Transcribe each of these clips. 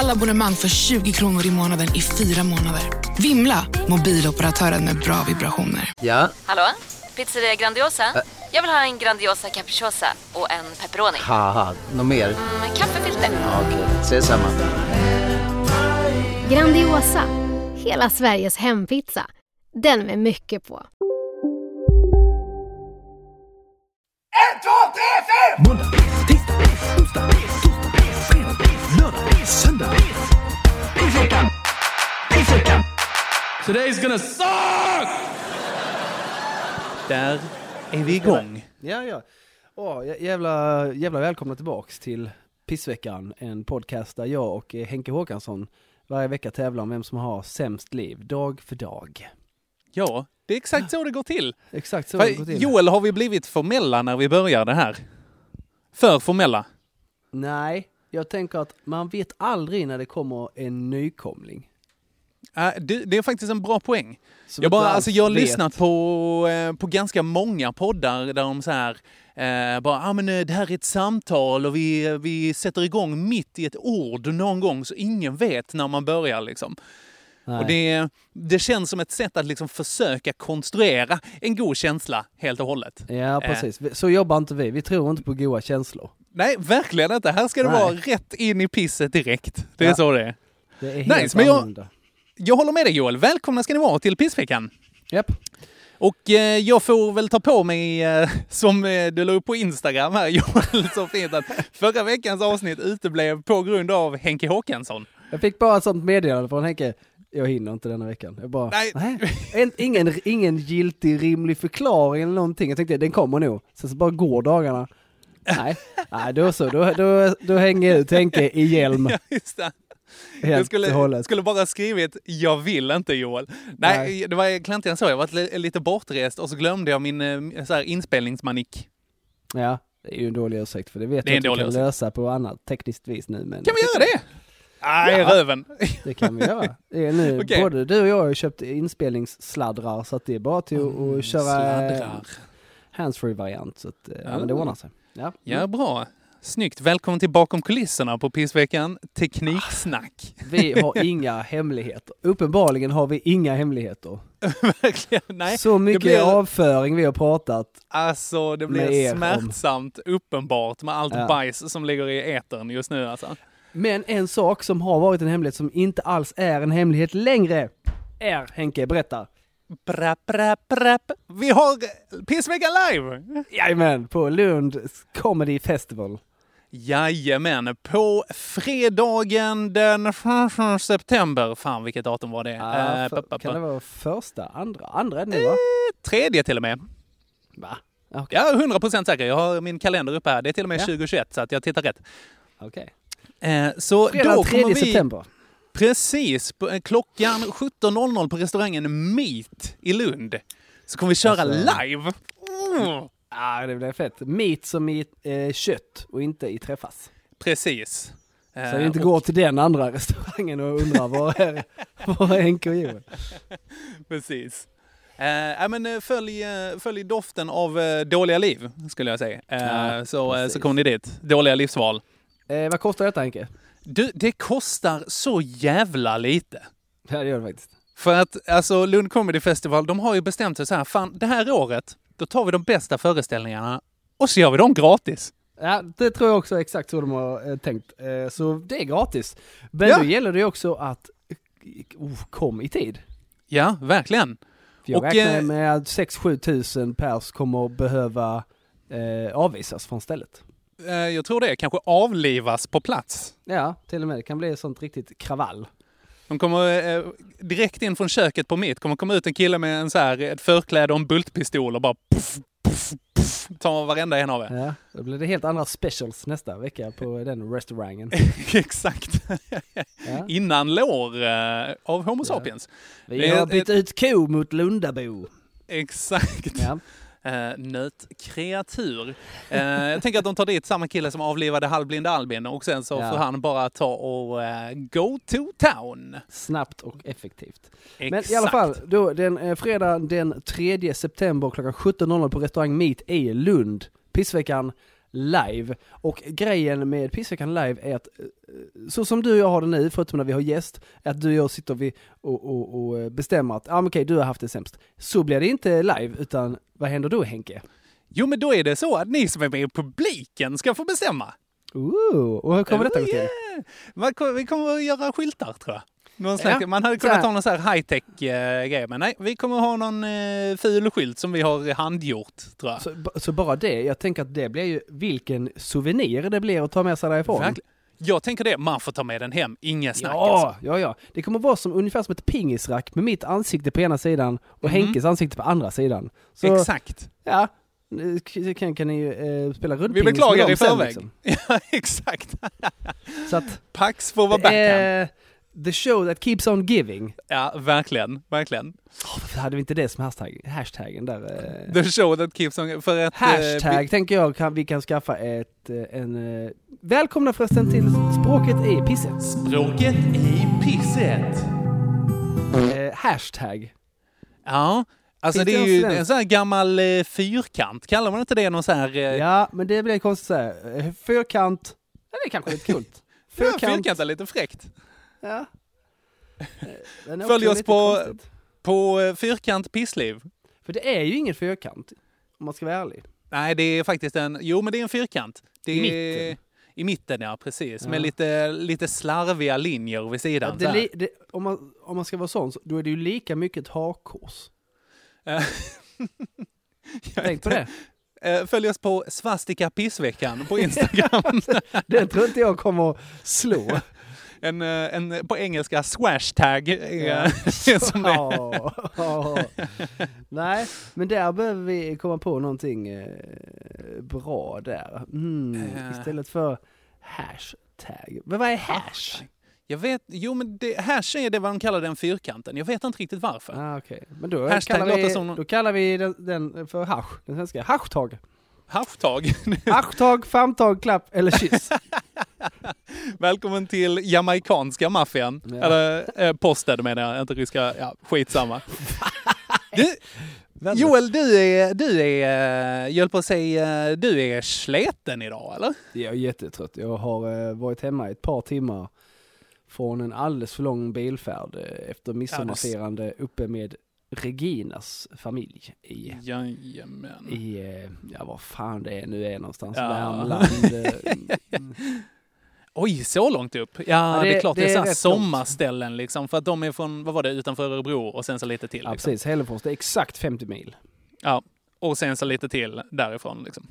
Alla abonnemang för 20 kronor i månaden i fyra månader. Vimla! Mobiloperatören med bra vibrationer. Ja, Hallå? Pizzeria Grandiosa? Jag vill ha en Grandiosa capriciosa och en pepperoni. något mer? Med kaffefilter. Ja, Okej, ses samma. Grandiosa, hela Sveriges hempizza. Den med mycket på. Måndag, söndag. Pissveckan! Pissveckan! Today's gonna suck! Där är vi igång. Ja, ja. Åh, jä- jävla, jävla välkomna tillbaks till Pissveckan, en podcast där jag och eh, Henke Håkansson varje vecka tävlar om vem som har sämst liv, dag för dag. Ja, det är exakt så det går till. Exakt så det går till. Joel, har vi blivit formella när vi börjar det här? För formella? Nej, jag tänker att man vet aldrig när det kommer en nykomling. Äh, det, det är faktiskt en bra poäng. Som Jag, bara, alltså, jag har vet. lyssnat på, eh, på ganska många poddar där de så här, eh, bara, ah, men, eh, det här är ett samtal och vi, vi sätter igång mitt i ett ord någon gång så ingen vet när man börjar. Liksom. Nej. Och det, det känns som ett sätt att liksom försöka konstruera en god känsla helt och hållet. Ja, precis. Vi- Så jobbar inte vi. Vi tror inte på goda känslor. Nej, verkligen inte. Här ska det Nej. vara rätt in i pisset direkt. Det är Ja. så det är. Det är helt Nice, men jag-. Jag håller med dig Joel. Välkomna ska ni vara till pissveckan. Japp. Och eh, jag får väl ta på mig, eh, som eh, du la upp på Instagram här Joel, så fint att förra veckans avsnitt uteblev på grund av Henke Håkansson. Jag fick bara ett sånt meddelande från Henke. Jag hinner inte denna veckan. Jag bara, Nej. nej. En, ingen, ingen giltig, rimlig förklaring eller någonting. Jag tänkte, den kommer nog. Sen så bara går dagarna. Nej, nej då så. Då, då, då hänger jag ut Henke i hjälm. Ja, just det. Helt Jag skulle, skulle bara skrivit “Jag vill inte Joel”. Nej, Nej. det var egentligen så. Jag var li- lite bortrest och så glömde jag min eh, så här, inspelningsmanik. Ja, det är ju en dålig ursäkt för det vet Det jag att vi kan ursäkt. lösa på annat tekniskt vis nu. Men Kan vi göra det? Nej, Ja. röven. Det kan vi göra. Det är nu, Okej. Både du och jag har köpt inspelningssladdrar så att det är bara till att- att köra eh, Sladdrar. handsfree variant. Så att, eh, ja, Ja. men det ordnar sig. Ja, Ja, bra. Snyggt. Välkommen till bakom kulisserna på pissveckan. Tekniksnack. Vi har inga hemligheter. Uppenbarligen har vi inga hemligheter. Verkligen. Nej, så mycket blir- avföring vi har pratat. alltså det blir er om- smärtsamt uppenbart med allt Ja. bajs som ligger i etern just nu alltså. Men en sak som har varit en hemlighet som inte alls är en hemlighet längre är, Henke, berätta. Brapp, brapp, brapp. Vi har pissveckan live! Jajamän, på Lund Comedy Festival. Jajamän, på fredagen den 1 september. Fan vilket datum var det? Ja, Eh, för, kan det vara första, andra, andra är det nu va? Tredje till och med. Va? Okej. Ja, 100% säker. Jag har min kalender uppe här. Det är till och med Ja. 2021 så att jag tittar rätt. Okej. Eh, så Fredag då 3 kommer vi... september. Precis, eh, klockan 17.00 på restaurangen Meat i Lund. Så kommer vi köra Alltså- live. Mm. Ja, det blir fett. Meat som i eh, kött och inte i träffas. Precis. Så Eh, vi inte och- går till den andra restaurangen och undrar var är, var är Henke och Joel? Precis. Eh, men, eh, följ, följ doften av dåliga liv, skulle jag säga. Eh, Ja, så, så kommer ni dit. Dåliga livsval. Eh, vad kostar detta Henke? Du, det kostar så jävla lite. Ja, det gör det faktiskt. För att alltså Lund Comedy Festival, de har ju bestämt sig så här, fan det här året, då tar vi de bästa föreställningarna och så gör vi dem gratis. Ja, det tror jag också är exakt så de har eh, tänkt. Eh, så det är gratis. Men Ja. då gäller det också att oh, kom i tid. Ja, verkligen. För jag Och, räknar eh, med att 6-7 tusen pers kommer behöva eh, avvisas från stället. Eh, jag tror det kanske avlivas på plats. Ja, till och med. Det kan bli ett sånt riktigt kravall. De kommer eh, direkt in från köket på mitt, kommer komma ut en kille med en så här, ett förkläde och en bultpistol och bara puff, puff, puff, ta varenda en av er. Ja, då blir det helt andra specials nästa vecka på den restaurangen. Exakt. Ja. Innan lår eh, av Homo sapiens. Vi har bytt ut ko mot Lundabo. Exakt. Ja. Eh, nötkreatur. Eh, jag tänker att de tar dit samma kille som avlivade halvblinda Albin och sen så Ja. får han bara ta och eh, go to town. Snabbt och effektivt. Exakt. Men i alla fall, då, den, eh, fredag den 3 september klockan 17.00 på restaurang Meet i Lund. Pissveckan live. Och grejen med Pissveckan live är att, eh, så som du och jag har det nu, förutom när vi har gäst, är att du och jag sitter vi och, och, och eh, bestämmer att, ja ah, men okej, du har haft det sämst. Så blir det inte live, utan vad händer då Henke? Jo, men då är det så att ni som är med i publiken ska få bestämma. Ooh, och hur kommer detta gå till? Yeah. Vi kommer att göra skyltar tror jag. Någon slags, Ja, man hade kunnat ha någon så här high-tech eh, grej, men nej, vi kommer ha någon eh, ful skylt som vi har handgjort tror jag. Så, så bara det, jag tänker att det blir ju vilken souvenir det blir att ta med sig därifrån. Verkligen. Jag tänker det, man får ta med den hem, inga snack Ja, alltså. ja, ja. Det kommer vara som, ungefär som ett pingisrack med mitt ansikte på ena sidan och Henkes ansikte på andra sidan. Så. Exakt. ja, kan, kan ni ju eh, spela Vi rullpingis beklagar med dem i sen, förväg. liksom. Ja, exakt. Så att, Pax får vara det backhand. är the show that keeps on giving. Ja, verkligen, verkligen. Varför hade vi inte det som hashtag, hashtaggen där? Eh. The show that keeps on... För att... eh, Hashtag vi- tänker jag kan, vi kan skaffa ett, eh, en, eh, välkomna förresten till språket i pisset. Språket i pisset. Eh, hashtag. Ja, alltså det är ju en sån här gammal eh, fyrkant. Kallar man inte det någon sån här... Eh, Ja, men det blir konstigt att säga. Fyrkant, ja, det är kanske lite kul. ja, fyrkant är lite fräckt. Ja. Följ oss på- konstigt. På eh, fyrkant pissliv. För det är ju ingen fyrkant, om man ska vara ärlig. Nej, det är faktiskt en... Jo, men det är en fyrkant. Det I är, mitten. I mitten, ja. Precis. Ja. Med lite, lite slarviga linjer vid Ja, sidan. det, här. li- det, om, man, om man ska vara sån, så, då är det ju lika mycket ett hakkors. Eh, jag Tänk på det. Eh, Följ oss på Svastika Pissveckan på Instagram. Den tror inte jag kommer att slå. En, eh, en, på engelska swashtag är Ja. som det. Ja, ja. Nej, men där behöver vi komma på någonting eh, bra där. Mm, Eh. Istället för hashtag. Men vad är hash? Jag vet, jo men det, hash är det vad de kallar den fyrkanten. Jag vet inte riktigt varför. Ah, Okej, men då Hashtag kallar, vi, någon- då kallar vi den, den för hash, den svenska. Hashtag. Hashtag. Hashtag, famtag, klapp eller kyss. Välkommen till jamaicanska maffian. Ja. Eller eh, posten menar jag, inte ryska. Ja, skitsamma. Du, Joel, du är, du är, eh, jag på att säga, du är sleten idag eller? Jag är jättetrött. Jag har eh, varit hemma i ett par timmar från en alldeles för lång bilfärd eh, efter midsommarfirande uppe med Reginas familj i, Jajamän. i eh, ja vad fan det är nu är någonstans, Ja. Värmland. eh, Oj, så långt upp? Ja, Ja, det, det- är klart det, det är är så här rätt långt. sommarställen liksom. För att de är från, vad var det, utanför Örebro och sen så lite till. ja Liksom. precis, Hällefors, det är exakt 50 mil. Ja, och sen så lite till därifrån liksom.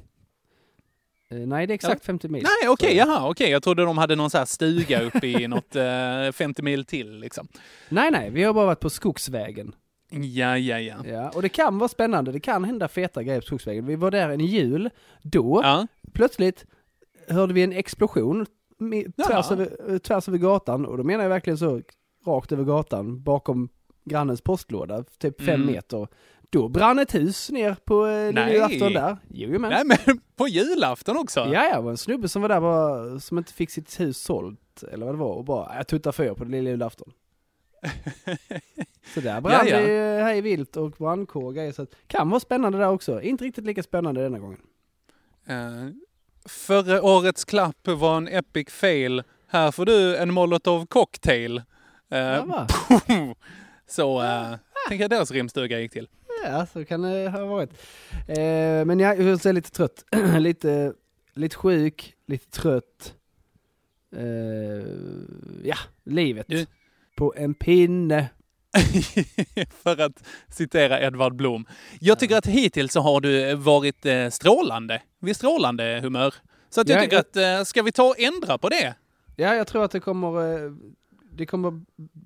Eh, nej det är exakt 50 mil. Nej, okej, Så- jaha, okej. Jag trodde de hade någon så här stuga uppe i något eh, 50 mil till liksom. Nej nej, vi har bara varit på Skogsvägen. Ja, ja, ja. Ja, och det kan vara spännande, det kan hända feta grejer på Skogsvägen. Vi var där en jul, då Ja, plötsligt hörde vi en explosion Ja. tvärs, över, eh, tvärs över gatan och då menar jag verkligen så rakt över gatan bakom grannens postlåda, typ fem Mm. meter. Då brann ett hus ner på eh, julafton där. Men. Nej, men på julafton också? Ja, ja, var en snubbe som var där bara, som inte fick sitt hus sålt, eller vad det var, och bara, jag tuttar för på lilla julafton. Så där brann Ja, ja. eh, hej vilt och brandkår och grejer, så att, kan vara spännande där också. Inte riktigt lika spännande denna gången. Eh, förra årets klapp var en epic fail. Här får du en molotov cocktail. Eh, Ja, va? så uh, tänker jag deras rimstuga gick till. Ja, så kan det ha varit. Eh, men jag är lite trött. lite, lite sjuk, lite trött. Eh, ja, livet. Du- På en pinne. För att citera Edvard Blom. Jag tycker att hittills så har du varit eh, strålande. Vid strålande humör. Så att jag Ja, tycker jag- att, eh, ska vi ta och ändra på det? Ja, jag tror att det kommer, eh, det kommer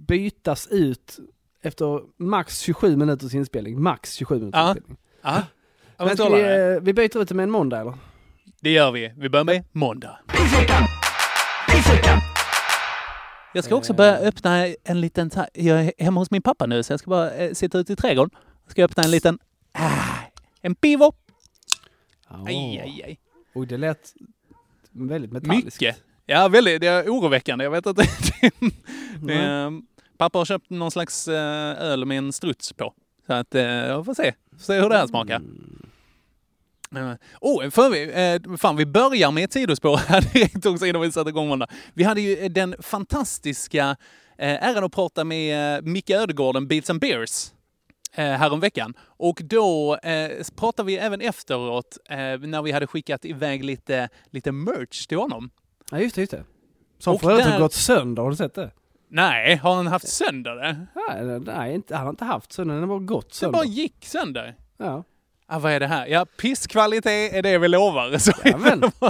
bytas ut efter max 27 minuters inspelning. Max 27 minuters Ja. inspelning. Ja. Ja, men vi, eh, vi byter ut det med en måndag eller? Det gör vi. Vi börjar med måndag. Jag ska också börja öppna en liten... ta- Jag är hemma hos min pappa nu, så jag ska bara eh, sitta ute i trädgården. Ska öppna en liten... Ah, en pivo! Aj, aj, aj. Oj, det lät väldigt metalliskt. Mycket. Ja, väldigt. Det är oroväckande. Jag vet att det, det, är- Pappa har köpt någon slags eh, öl med en struts på. Så att eh, jag får se. Får se hur det här smakar. Eh, Oh, för vi, eh, fan, vi börjar med ett sidospår här direkt också innan vi sätter igång måndag. Vi hade ju den fantastiska eh, äran att prata med eh, Micke Ödegården, Beats and Beers, eh, häromveckan. Och då eh, pratade vi även efteråt eh, när vi hade skickat iväg lite, lite merch till honom. Ja, just det, just det. Som för övrigt där- har gått sönder, har du sett det? Nej, har han haft sönder det? Nej, nej inte, han har inte haft sönder, den har bara gått Det sönder. bara gick sönder. Ja. Ah, vad är det här? Ja, pisskvalitet är det vi lovar. Så Jajamän.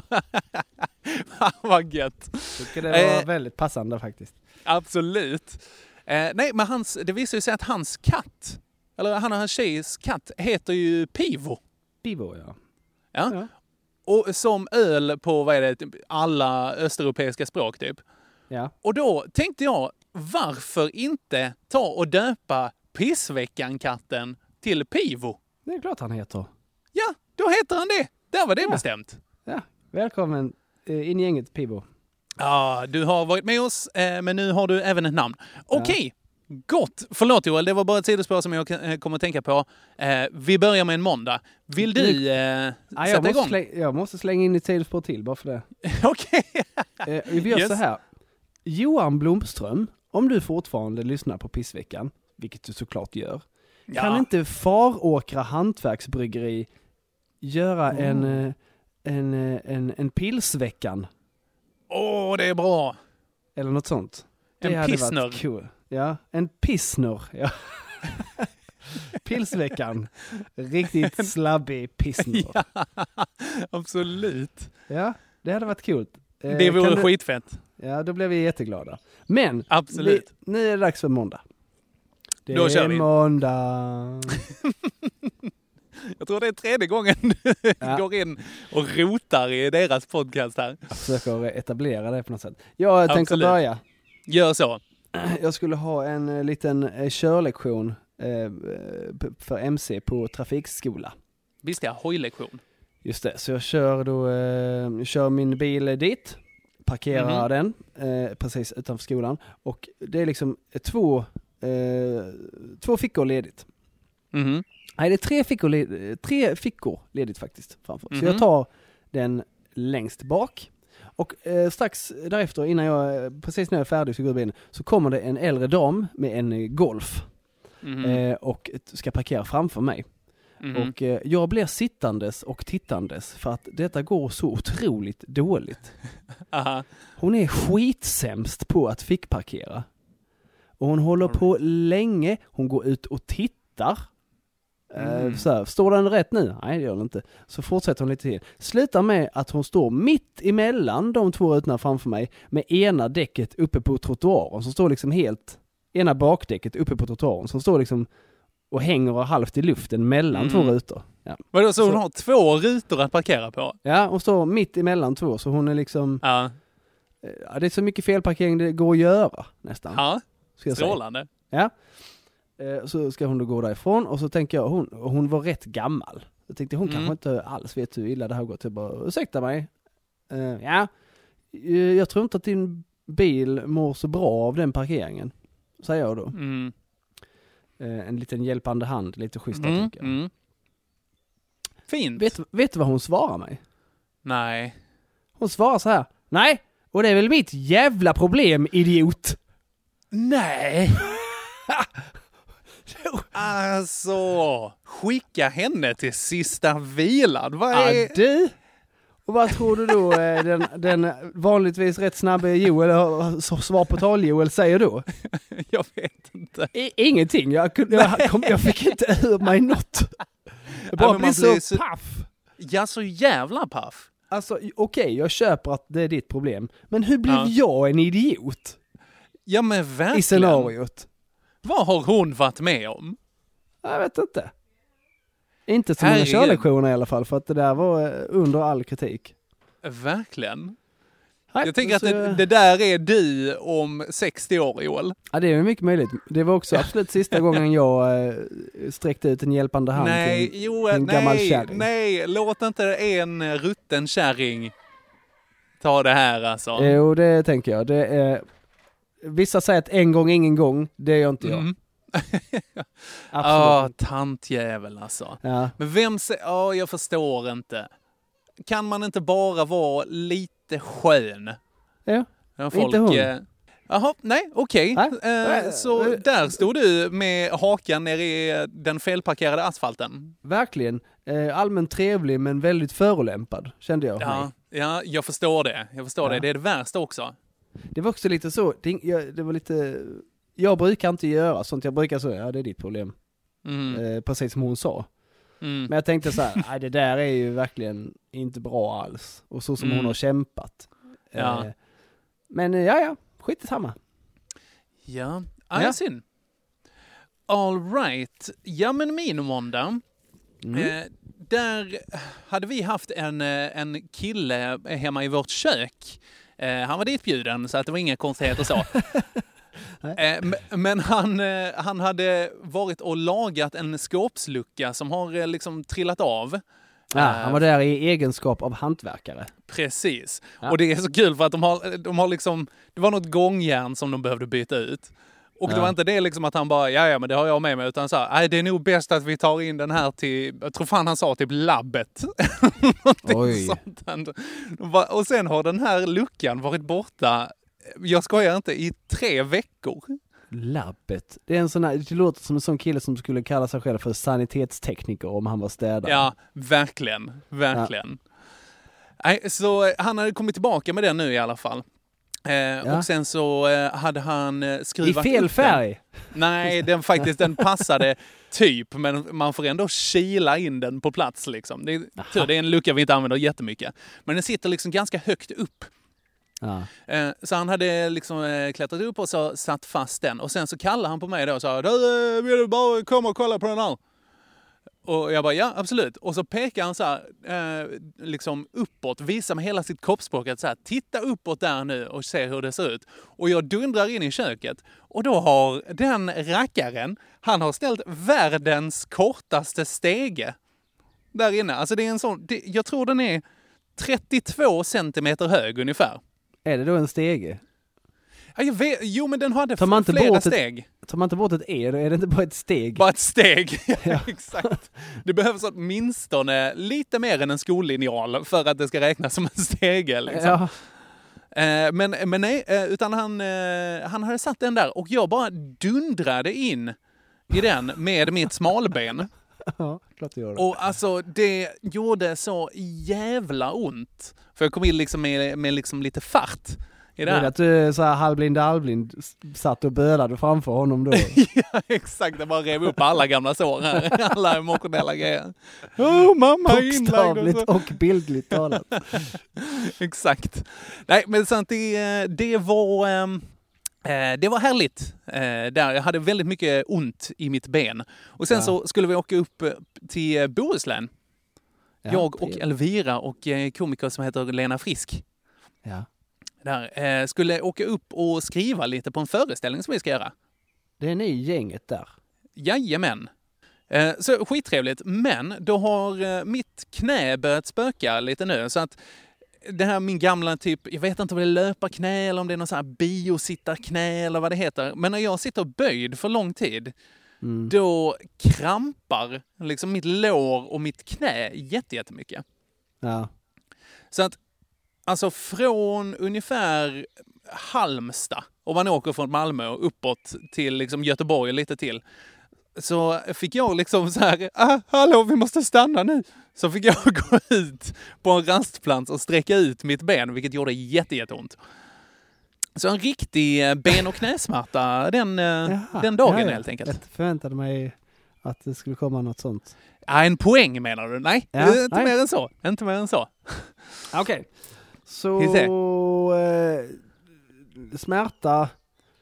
Fan, vad gött. Tycker det var Eh. väldigt passande faktiskt. Absolut. Eh, nej, men hans, det visar ju sig att hans katt, eller han och hans tjejs katt, heter ju Pivo. Pivo, ja. Ja. Ja. Och som öl på, vad är det, typ alla östeuropeiska språk typ. Ja. Och då tänkte jag, varför inte ta och döpa Pissveckan-katten till Pivo? Det är klart han heter. Ja, då heter han det. Där var det Ja. bestämt. Ja. Välkommen eh, in i gänget Pivo. Ja, du har varit med oss, eh, men nu har du även ett namn. Okej, gott. Förlåt Joel, det var bara ett sidospår som jag eh, kommer att tänka på. Vi börjar med en måndag. Vill du eh, Ja, jag, sätta måste igång? släng, jag måste slänga in ett sidospår till bara för det. Okej. Eh, vi gör Yes. så här. Johan Blomström, om du fortfarande lyssnar på Pissveckan, vilket du såklart gör, kan Ja. inte Faråkra hantverksbryggeri göra en, eh, en, eh, en, en pilsveckan? Åh, det är bra. Eller något sånt. En hade pissner. cool. Ja, en pissner. Ja. Pilsveckan. Riktigt slabbig pissner. Ja. Ja, absolut. det hade varit kul. Eh, Det vore kan du- skitfett. Ja, då blev vi jätteglada. Men, vi, nu är det dags för måndag. Det Då är måndag. Jag tror det är tredje gången du Ja. går in och rotar i deras podcast här. Jag försöker etablera det på något sätt. Jag tänker Absolut. börja. Gör så. Jag skulle ha en eh, liten eh, körlektion eh, för MC på trafikskola. Visst ja, hojlektion. Just det, så jag kör då, eh, kör min bil dit, parkerar den eh, precis utanför skolan och det är liksom två, eh, två fickor ledigt. Mhm. Nej, det är tre fickor, led- tre fickor ledigt faktiskt framför. Så Mhm. jag tar den längst bak. Och eh, strax därefter, innan jag, eh, precis när jag är färdig så går bilen, så kommer det en äldre dam med en eh, Golf Mhm. eh, och ska parkera framför mig. Mhm. Och eh, jag blir sittandes och tittandes för att detta går så otroligt dåligt. Hon är skitsämst på att fickparkera. Och hon håller på länge, hon går ut och tittar. Eh, Mm. Så här, står den rätt nu? Nej det gör den inte. Så fortsätter hon lite till. Slutar med att hon står mitt emellan de två rutorna framför mig med ena däcket uppe på trottoaren som står liksom helt, ena bakdäcket uppe på trottoaren som står liksom och hänger halvt i luften mellan Mm. två rutor. Ja. Vadå, så hon Så- har två rutor att parkera på? ja, hon står mitt emellan två så hon är liksom, Ja. ja, det är så mycket felparkering det går att göra nästan. Ja, ska jag säga. strålande. Ja. Eh, Så ska hon då gå därifrån och så tänker jag, hon, hon var rätt gammal. Jag tänkte hon Mm. kanske inte alls vet hur illa det här har gått. Jag bara, ursäkta mig. Eh, ja, eh, jag tror inte att din bil mår så bra av den parkeringen. Säger jag då. Mm. Eh, en liten hjälpande hand, lite schysst Mm. tycker jag. Mm. Fint. Vet, vet du vad hon svarar mig? Nej. Hon svarar så här. Nej, och det är väl mitt jävla problem, idiot. Nej! alltså, skicka henne till sista vilan. Vad Ja, är... du! Och vad tror du då eh, den, den vanligtvis rätt snabbe Joel, eh, svar på tal Joel säger då? Jag vet inte. I, ingenting, jag, kunde- jag, kom, jag fick inte ur mig något. Jag bara man så, blir så- paff. Ja, så jävla paff. Alltså okej, jag köper att det är ditt problem. Men hur blev Ja. jag en idiot Ja men verkligen. i scenariot? Vad har hon varit med om? Jag vet inte. Inte så många körlektioner i alla fall, för att det där var eh, under all kritik. Verkligen. Nej, Jag tänker att så, det, det där är du om 60 år, Joel. Ja, det är mycket möjligt. Det var också absolut sista gången jag eh, sträckte ut en hjälpande hand Nej, till Joel, en gammal nej, kärring. nej, låt inte en rutten kärring ta det här alltså. Jo, det tänker jag. Det är, vissa säger att en gång, ingen gång. Det gör inte jag. Mm. Ja, inte. tantjävel alltså. Ja. Men vem säger... Ja, jag förstår inte. Kan man inte bara vara lite skön? Ja, När inte hon. eh, Jaha, nej, okej. Nej. Eh, så där stod du med hakan nere i den felparkerade asfalten. Verkligen. Eh, allmänt trevlig men väldigt förolämpad, kände jag. Ja, mig. ja, jag förstår det. Jag förstår Ja. det. Det är det värsta också. Det var också lite så, det, jag, det var lite, jag brukar inte göra sånt, jag brukar säga, ja det är ditt problem. Mm. Eh, precis som hon sa. Mm. Men jag tänkte så här, nej det där är ju verkligen inte bra alls. Och så som Mm. hon har kämpat. Ja. Eh, men eh, ja, ja, skit i samma. Ja, ja. Ja. synd. All right. Ja, men min måndag. Mm. Eh, där hade vi haft en, eh, en kille hemma i vårt kök. Eh, han var ditbjuden så att det var inga konstigheter så. Eh, men han, eh, han hade varit och lagat en skåpslucka som har liksom trillat av. Ja, han var där i egenskap av hantverkare. Precis. Ja. Och det är så kul för att de har, de har liksom, det var något gångjärn som de behövde byta ut. Och det Ja. var inte det liksom att han bara, ja ja men det har jag med mig, utan så här, nej det är nog bäst att vi tar in den här till, jag tror fan han sa typ labbet. Oj. sånt. Och sen har den här luckan varit borta, jag skojar inte, i tre veckor. Labbet. Det är en sån här, det låter som en sån kille som skulle kalla sig själv för sanitetstekniker om han var städare. Ja, verkligen, verkligen. Nej, så han hade kommit tillbaka med den nu i alla fall. Eh, Och sen så eh, hade han eh, I skruvat fel upp den. färg! Nej, den faktiskt den passade typ, men man får ändå kila in den på plats liksom. Det är, tur, det är en lucka vi inte använder jättemycket. Men den sitter liksom ganska högt upp. Ja. Eh, Så han hade liksom eh, klättrat upp och så satt fast den. Och sen så kallade han på mig då och sa du, eh, vill du bara komma och kolla på den här? Och jag bara, ja absolut. Och så pekar han så här, eh, liksom uppåt, visar med hela sitt kroppsspråk att så här, titta uppåt där nu och se hur det ser ut. Och jag dundrar in i köket och då har den rackaren, han har ställt världens kortaste stege där inne. Alltså det är en sån, det, jag tror den är 32 centimeter hög ungefär. Är det då en stege? Ja, jag vet, jo, men den hade Tar man inte flera bort ett- steg. Tar man inte bort ett E, då är det inte bara ett steg? Bara ett steg. ja, exakt. Det behövs åtminstone lite mer än en skollinjal för att det ska räknas som en stege. Liksom. Ja. Eh, men, men nej, eh, utan han, eh, han hade satt den där och jag bara dundrade in i den med mitt smalben. ja, klart det gör det. Och alltså det gjorde så jävla ont. För jag kom in liksom med, med liksom lite fart i det Det är att du så här halvblind halvblind satt och bölade framför honom då. ja, exakt. Jag bara rev upp alla gamla sår här. Alla emotionella grejer. Oh, mamma är och Bokstavligt så. och bildligt talat. Exakt. Nej, men sant, det, det var... eh, det var härligt. Eh, där jag hade väldigt mycket ont i mitt ben. Och sen Ja. så skulle vi åka upp eh, till Bohuslän. Ja, jag och. Elvira och komiker som heter Lena Frisk. Ja. Där, eh, skulle åka upp och skriva lite på en föreställning som vi ska göra. Det är ni gänget där. Jajamän. Eh, Så skittrevligt, men då har eh, mitt knä börjat spöka lite nu. Så att det här min gamla typ, jag vet inte om det är löparknä eller om det är någon sån här biosittarknä eller vad det heter. Men när jag sitter böjd för lång tid, Mm. då krampar liksom mitt lår och mitt knä jätte- jättemycket. Ja. Så att alltså från ungefär Halmstad, om man åker från Malmö och uppåt till liksom Göteborg och lite till, så fick jag liksom så här, ah, hallå vi måste stanna nu. Så fick jag gå ut på en rastplats och sträcka ut mitt ben, vilket gjorde jätte, jätteont. Så en riktig eh, ben och knäsmärta den, eh, Jaha, den dagen ja, ja. helt enkelt. Jag förväntade mig att det skulle komma något sånt. Ah, en poäng menar du? Nej, Ja, inte nej. mer än så. Inte mer än så. Okej. Så... Eh, smärta,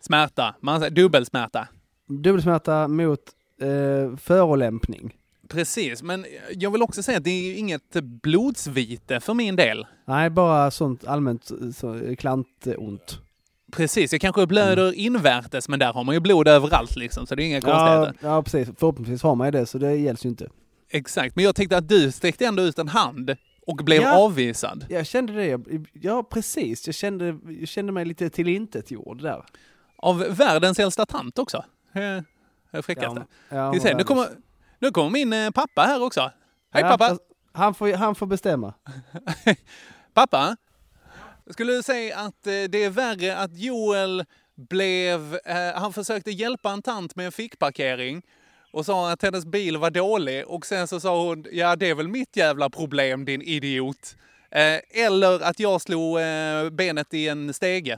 Smärta, man dubbelsmärta. dubbelsmärta mot eh, förolämpning. Precis, men jag vill också säga att det är ju inget blodsvite för min del. Nej, bara sånt allmänt så, klantont. Precis, jag kanske blöder invärtes, men där har man ju blod överallt liksom, så det är inga Ja, konstigheter. ja, precis. Förhoppningsvis har man ju det, så det gälls ju inte. Exakt, men jag tänkte att du sträckte ändå ut en hand och blev Ja. avvisad. Jag kände det. Ja, precis. Jag kände, jag kände mig lite tillintetgjord där. Av världens äldsta tant också. Det fräckaste. ja, ser, nu, kommer, nu kommer min eh, pappa här också. Hej Ja, pappa! Han får, han får bestämma. Pappa, skulle du säga att eh, det är värre att Joel blev... Eh, han försökte hjälpa en tant med en fickparkering och sa att hennes bil var dålig och sen så sa hon ja det är väl mitt jävla problem din idiot. Eh, eller att jag slog eh, benet i en stege.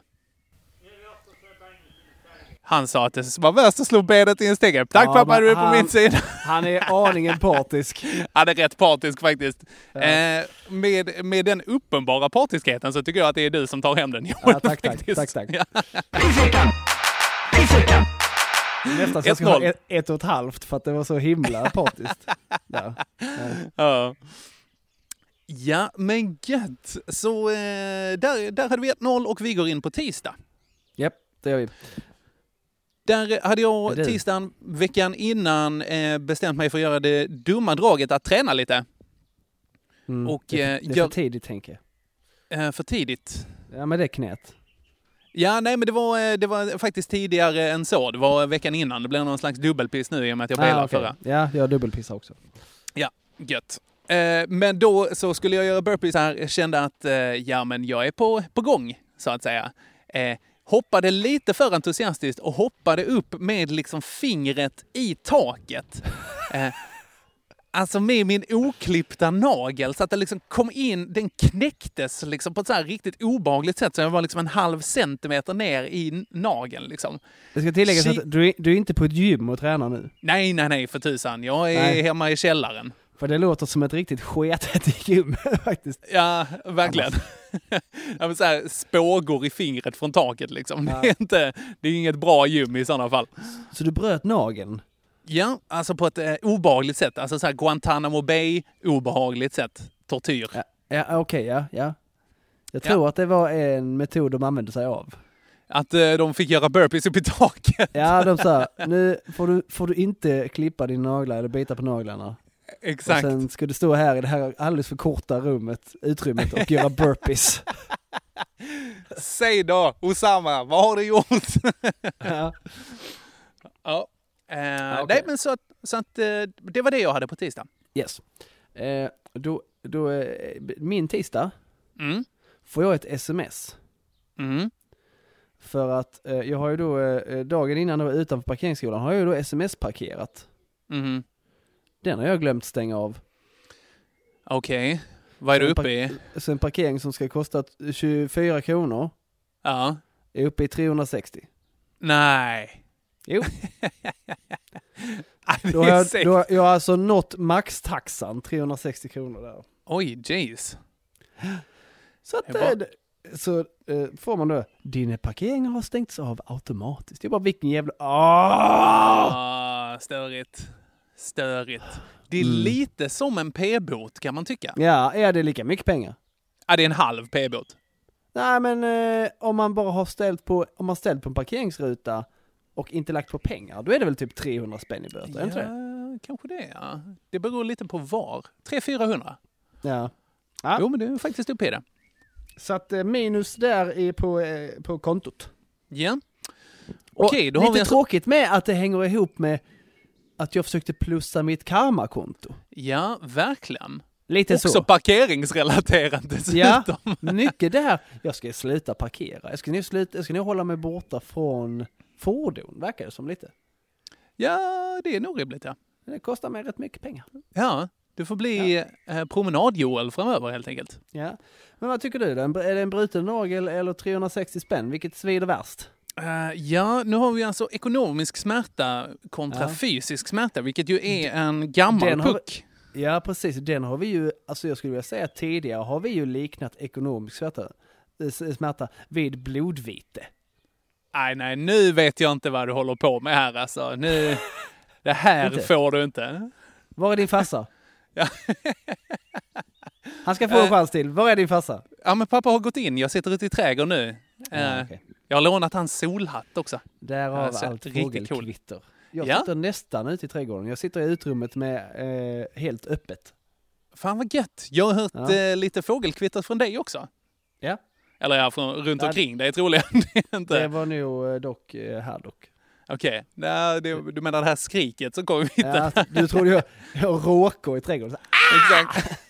Han sa att det var värst att slå benet i en stege. Tack Ja, pappa, du är på han- min sida. Han är aningen partisk. Han är rätt partisk faktiskt. Eh, med, med den uppenbara partiskheten så tycker jag att det är du som tar hem den Joel. Ja, tack, tack, faktiskt. tack, tack. Nästan så jag ska ha 1-0. ett, ett och ett halvt för att det var så himla partiskt. Ja. Ja. ja, men gött. Så eh, där, där hade vi 1-0 och vi går in på tisdag. Japp, det gör vi. Där hade jag tisdagen veckan innan eh, bestämt mig för att göra det dumma draget att träna lite. Mm. Och, det, är eh, för- det är för tidigt tänker jag. Eh, för tidigt. Ja men det är knät. Ja, nej men det var, eh, det var faktiskt tidigare än så. Det var veckan innan. Det blev någon slags dubbelpiss nu i och med att jag bailade Ah, okej. förra. Ja, jag dubbelpissar också. Gött. Eh, men då så skulle jag göra burpees här. Jag kände att eh, ja, men jag är på, på gång, så att säga. Eh, hoppade lite för entusiastiskt och hoppade upp med liksom fingret i taket. Alltså med min oklippta nagel så att det liksom kom in, den knäcktes liksom på ett så här riktigt obehagligt sätt så jag var liksom en halv centimeter ner i nageln liksom. Det ska tilläggas Shit. att du är, du är inte på ett gym och tränar nu. Nej, nej, nej för tusan. Jag är Nej. hemma i källaren. För det låter som ett riktigt sketet gym faktiskt. Ja, verkligen. ja, så här, spågor i fingret från taket liksom. Det, är inte, det är inget bra gym i sådana fall. Så du bröt nageln? Ja, alltså på ett eh, obehagligt sätt. Alltså så här Guantanamo Bay, obehagligt sätt. Tortyr. Ja, ja okej, ja, ja. Jag tror att det var en metod de använde sig av. Att eh, de fick göra burpees upp i taket. Ja, de sa nu får du, får du inte klippa dina naglar eller bita på naglarna. Exakt. Och sen ska du stå här i det här alldeles för korta rummet, utrymmet och göra burpees. Säg då, Osama, vad har du gjort? ja. ja. Eh, okej. Nej, men så att, så att eh, det var det jag hade på tisdag. Yes. Eh, då, då, eh, min tisdag Mm. får jag ett sms. Mm. För att eh, jag har ju då, eh, dagen innan jag var utanför parkeringsskolan har jag ju då sms-parkerat. Mhm. Den har jag glömt stänga av. Okej. Vad är du uppe i? Så en parkering som ska kosta 24 kronor Ja. är uppe i 360. Nej. Jo. Det Då är har då har jag har alltså nått maxtaxan, 360 kronor där. Oj, jeez. Så att Det var- eh, det- så eh, får man då, dina parkeringar har stängts av automatiskt. Jag bara, vilken jävla... Ah! Ah, störigt. Störigt. Det är Mm. lite som en p-bot kan man tycka. Ja, är det lika mycket pengar? Ja, det är en halv p-bot. Nej men eh, om man bara har ställt på, om man ställt på en parkeringsruta och inte lagt på pengar, då är det väl typ 300 spänn i böter, det inte det? Ja, kanske det ja. Det beror lite på var. 300-400. Ja. Ja. Jo, men det är faktiskt uppe i det. Så att eh, minus där är på, eh, på kontot. Ja. Okej, då har lite vi alltså... tråkigt med att det hänger ihop med att jag försökte plussa mitt karmakonto. Ja, verkligen. Lite Också så. parkeringsrelaterat Ja, dessutom. mycket där. Jag ska sluta parkera. Jag ska nog, sluta, jag ska nog hålla mig borta från fordon, verkar det som lite. Ja, det är nog rimligt ja. Det kostar mig rätt mycket pengar. Ja, du får bli eh, promenad-Joel framöver helt enkelt. Ja. Men vad tycker du Är det en bruten nagel eller 360 spänn? Vilket svider värst? Eh, ja, nu har vi alltså ekonomisk smärta kontra Ja. fysisk smärta, vilket ju är en gammal Den puck. Ja, precis. Den har vi ju, alltså jag skulle vilja säga tidigare har vi ju liknat ekonomisk smärta, eh, smärta vid blodvite. Nej, nej, nu vet jag inte vad du håller på med här alltså. Nu, det här Inte? får du inte. Var är din farsa? Ja. Han ska få en Eh. chans till. Var är din farsa? Ja, men pappa har gått in. Jag sitter ute i trädgården nu. Ja, Eh, okej. Jag har lånat hans solhatt också. Därav Ja, så allt cool. fågelkvitter. Jag Ja. sitter nästan ute i trädgården. Jag sitter i utrymmet med eh, helt öppet. Fan vad gött! Jag har hört Ja. eh, lite fågelkvitter från dig också. Ja. Eller ja, från, runt Ja, omkring dig troligen. Det är inte. Det var nog eh, dock eh, här dock. Okej, Nej, det- du menar det här skriket som kommer mitt Ja, du trodde jag, jag råkade i trädgården. Exakt.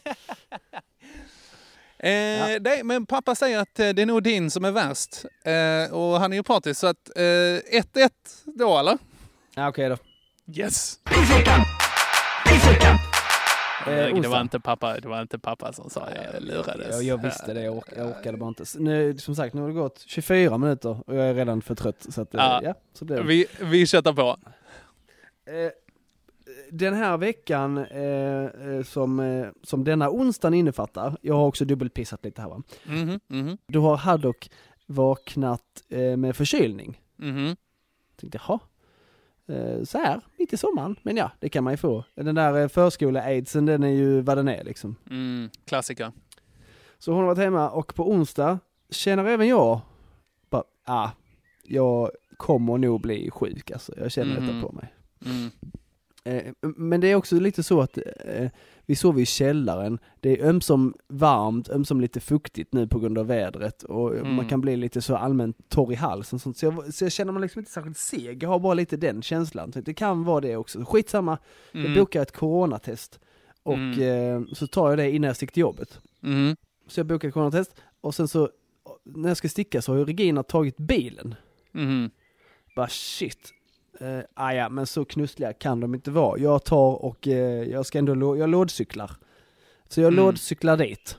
Eh, nej, men pappa säger att eh, det är nog din som är värst. Eh, och han är ju partisk, så att eh, 1-1 då eller? Ja, okej då. Yes! Pissveckan! Pissveckan! Eh, det, var inte pappa, det var inte pappa som sa det, jag lurades. Jag, jag visste det, jag, ork, jag orkade bara inte. Nu, som sagt, nu har det gått 24 minuter och jag är redan för trött. Så att, eh, Ja. ja, så blir det. Vi, vi köttar på. Eh, den här veckan eh, som, som denna onsdagen innefattar, jag har också dubbelpissat lite här va. Mhm, mhm, Då har Haddock vaknat med förkylning. mhm. Tänkte jaha, så här mitt i sommaren, men ja, det kan man ju få. Den där eh, förskole-aidsen, den är ju vad den är liksom. Mm, klassiker. Så hon har varit hemma och på onsdag känner även jag, bara, ah, jag kommer nog bli sjuk alltså. Jag känner Mhm. detta på mig. Mm. Eh, men det är också lite så att eh, vi sover i källaren. Det är ömsom varmt, ömsom lite fuktigt nu på grund av vädret och Mm. man kan bli lite så allmänt torr i halsen. Sånt. Så, jag, så jag känner mig liksom inte särskilt seg. Jag har bara lite den känslan. Så Det kan vara det också. Skitsamma, jag Mm. bokar ett coronatest och Mm. eh, så tar jag det innan jag sticker till jobbet. Mm. Så jag bokar ett coronatest och sen så när jag ska sticka så har ju Regina tagit bilen. Mhm. Bara shit. Uh, ah ja, men så knussliga kan de inte vara. Jag tar och eh, jag ska ändå, jag lådcyklar. Så jag Mm. lådcyklar dit.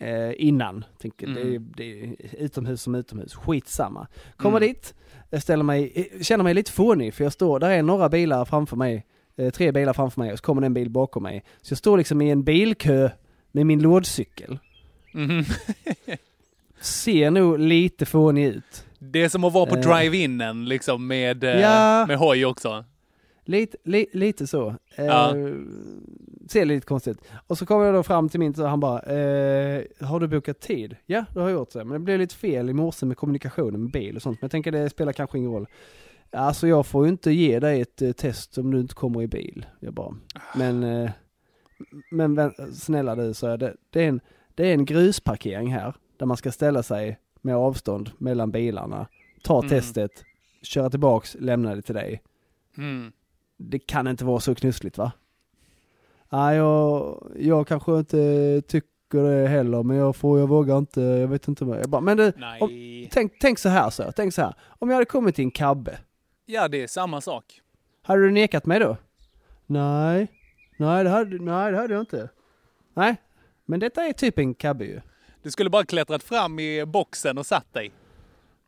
eh, innan. Tänker Mm. det, är, det är utomhus som utomhus. Skitsamma. Kommer Mm. dit, jag ställer mig, eh, känner mig lite fånig för jag står, där är några bilar framför mig. eh, tre bilar framför mig och så kommer det en bil bakom mig. Så jag står liksom i en bilkö med min lådcykel. Mhm. Ser nog lite fånig ut. Det är som att vara på Eh. drive-inen liksom med, eh, Ja. med hoj också. Lite, li, lite så. Eh, Ja. Ser lite konstigt. Och så kommer jag då fram till min och han bara, eh, har du bokat tid? Ja, det har jag gjort. Så. Men det blev lite fel i morse med kommunikationen med bil och sånt. Men jag tänker det spelar kanske ingen roll. Alltså jag får ju inte ge dig ett eh, test om du inte kommer i bil. Jag bara, men, eh, men snälla du, så det, det, är en, det är en grusparkering här. Där man ska ställa sig med avstånd mellan bilarna. Ta Mm. testet, köra tillbaks, lämna det till dig Mm. det kan inte vara så knussligt va? Nej, jag, jag kanske inte tycker det heller, men jag får, jag vågar inte, jag vet inte vad. Jag bara, men Nej. om, tänk, tänk så här så, tänk så här. Om jag hade kommit till en kabbe, Ja, det är samma sak. hade du nekat mig då? Nej, nej det hade, nej, det hade jag inte. Nej, men detta är typ en kabbe ju. Du skulle bara klättrat fram i boxen och satt dig.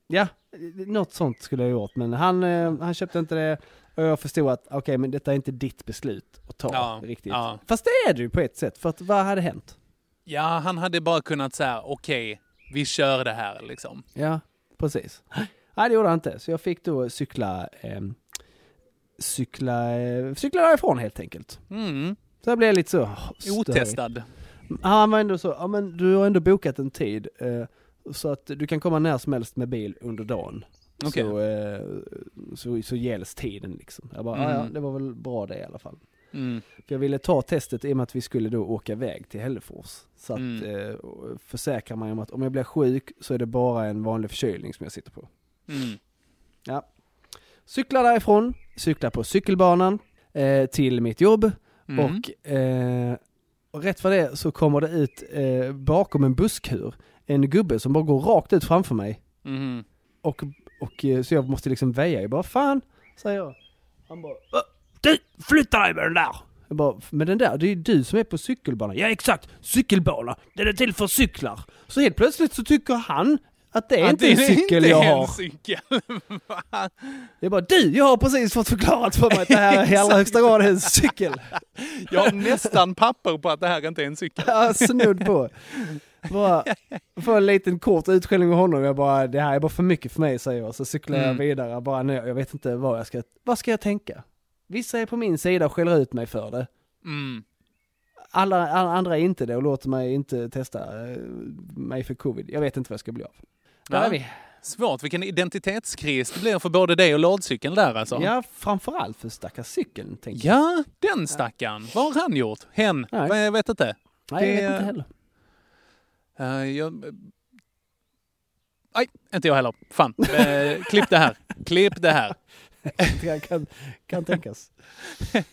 Ja, något sånt skulle jag gjort, men han, eh, han köpte inte det och jag förstod att okej, men detta är inte ditt beslut att ta Ja, riktigt. ja. Fast det är det ju på ett sätt, för att vad hade hänt? Ja, han hade bara kunnat säga okej, vi kör det här liksom. Ja, precis. Nej, det gjorde han inte. Så jag fick då cykla, eh, cykla, eh, cykla därifrån helt enkelt. Mm. Så jag blev lite så oh. Otestad. Han var ändå så, ja men du har ändå bokat en tid eh, så att du kan komma när som helst med bil under dagen. Okej. Så, eh, så, så gälls tiden liksom. Jag bara, "Ja, ja, Mm. det var väl bra det i alla fall. Mm. För jag ville ta testet i och med att vi skulle då åka iväg till Hällefors. Så att Mm. eh, försäkra mig om att om jag blir sjuk så är det bara en vanlig förkylning som jag sitter på. Mm. Ja. Cyklar därifrån, cyklar på cykelbanan eh, till mitt jobb Mm. och, eh, och rätt för det så kommer det ut eh, bakom en busskur en gubbe som bara går rakt ut framför mig. Mm. Och, och eh, så jag måste liksom väja. Jag bara fan, säger jag. Han bara "Va? du flytta dig med den där. Jag bara, men den där, det är ju du som är på cykelbanan. Ja exakt, cykelbana, den är till för cyklar. Så helt plötsligt så tycker han att det är Att inte det en cykel jag är har. Cykel. Va? Jag bara, du, jag har precis fått förklarat för mig att det här i allra högsta grad är en cykel. jag har nästan papper på att det här inte är en cykel. Ja, snudd på. Bara, få en liten kort utskällning av honom. Jag bara, det här är bara för mycket för mig säger jag. Så cyklar jag Mm. vidare. Bara, nej, jag vet inte vad jag ska, vad ska jag tänka? Vissa är på min sida och skäller ut mig för det. Mm. Alla, alla andra är inte det och låter mig inte testa eh, mig för covid. Jag vet inte vad jag ska bli av. Där Ja. är vi. Svårt. Vilken identitetskris det blir för både dig och ladcykeln där alltså. Ja, framförallt för stackars cykeln, tänker jag. Ja, den stackaren. Vad har han gjort? Hen? Nej. Jag vet inte. Nej, jag vet inte heller. Uh, jag... Nej, inte jag heller. Fan. Eh, klipp det här. Klipp det här. Det kan, kan tänkas.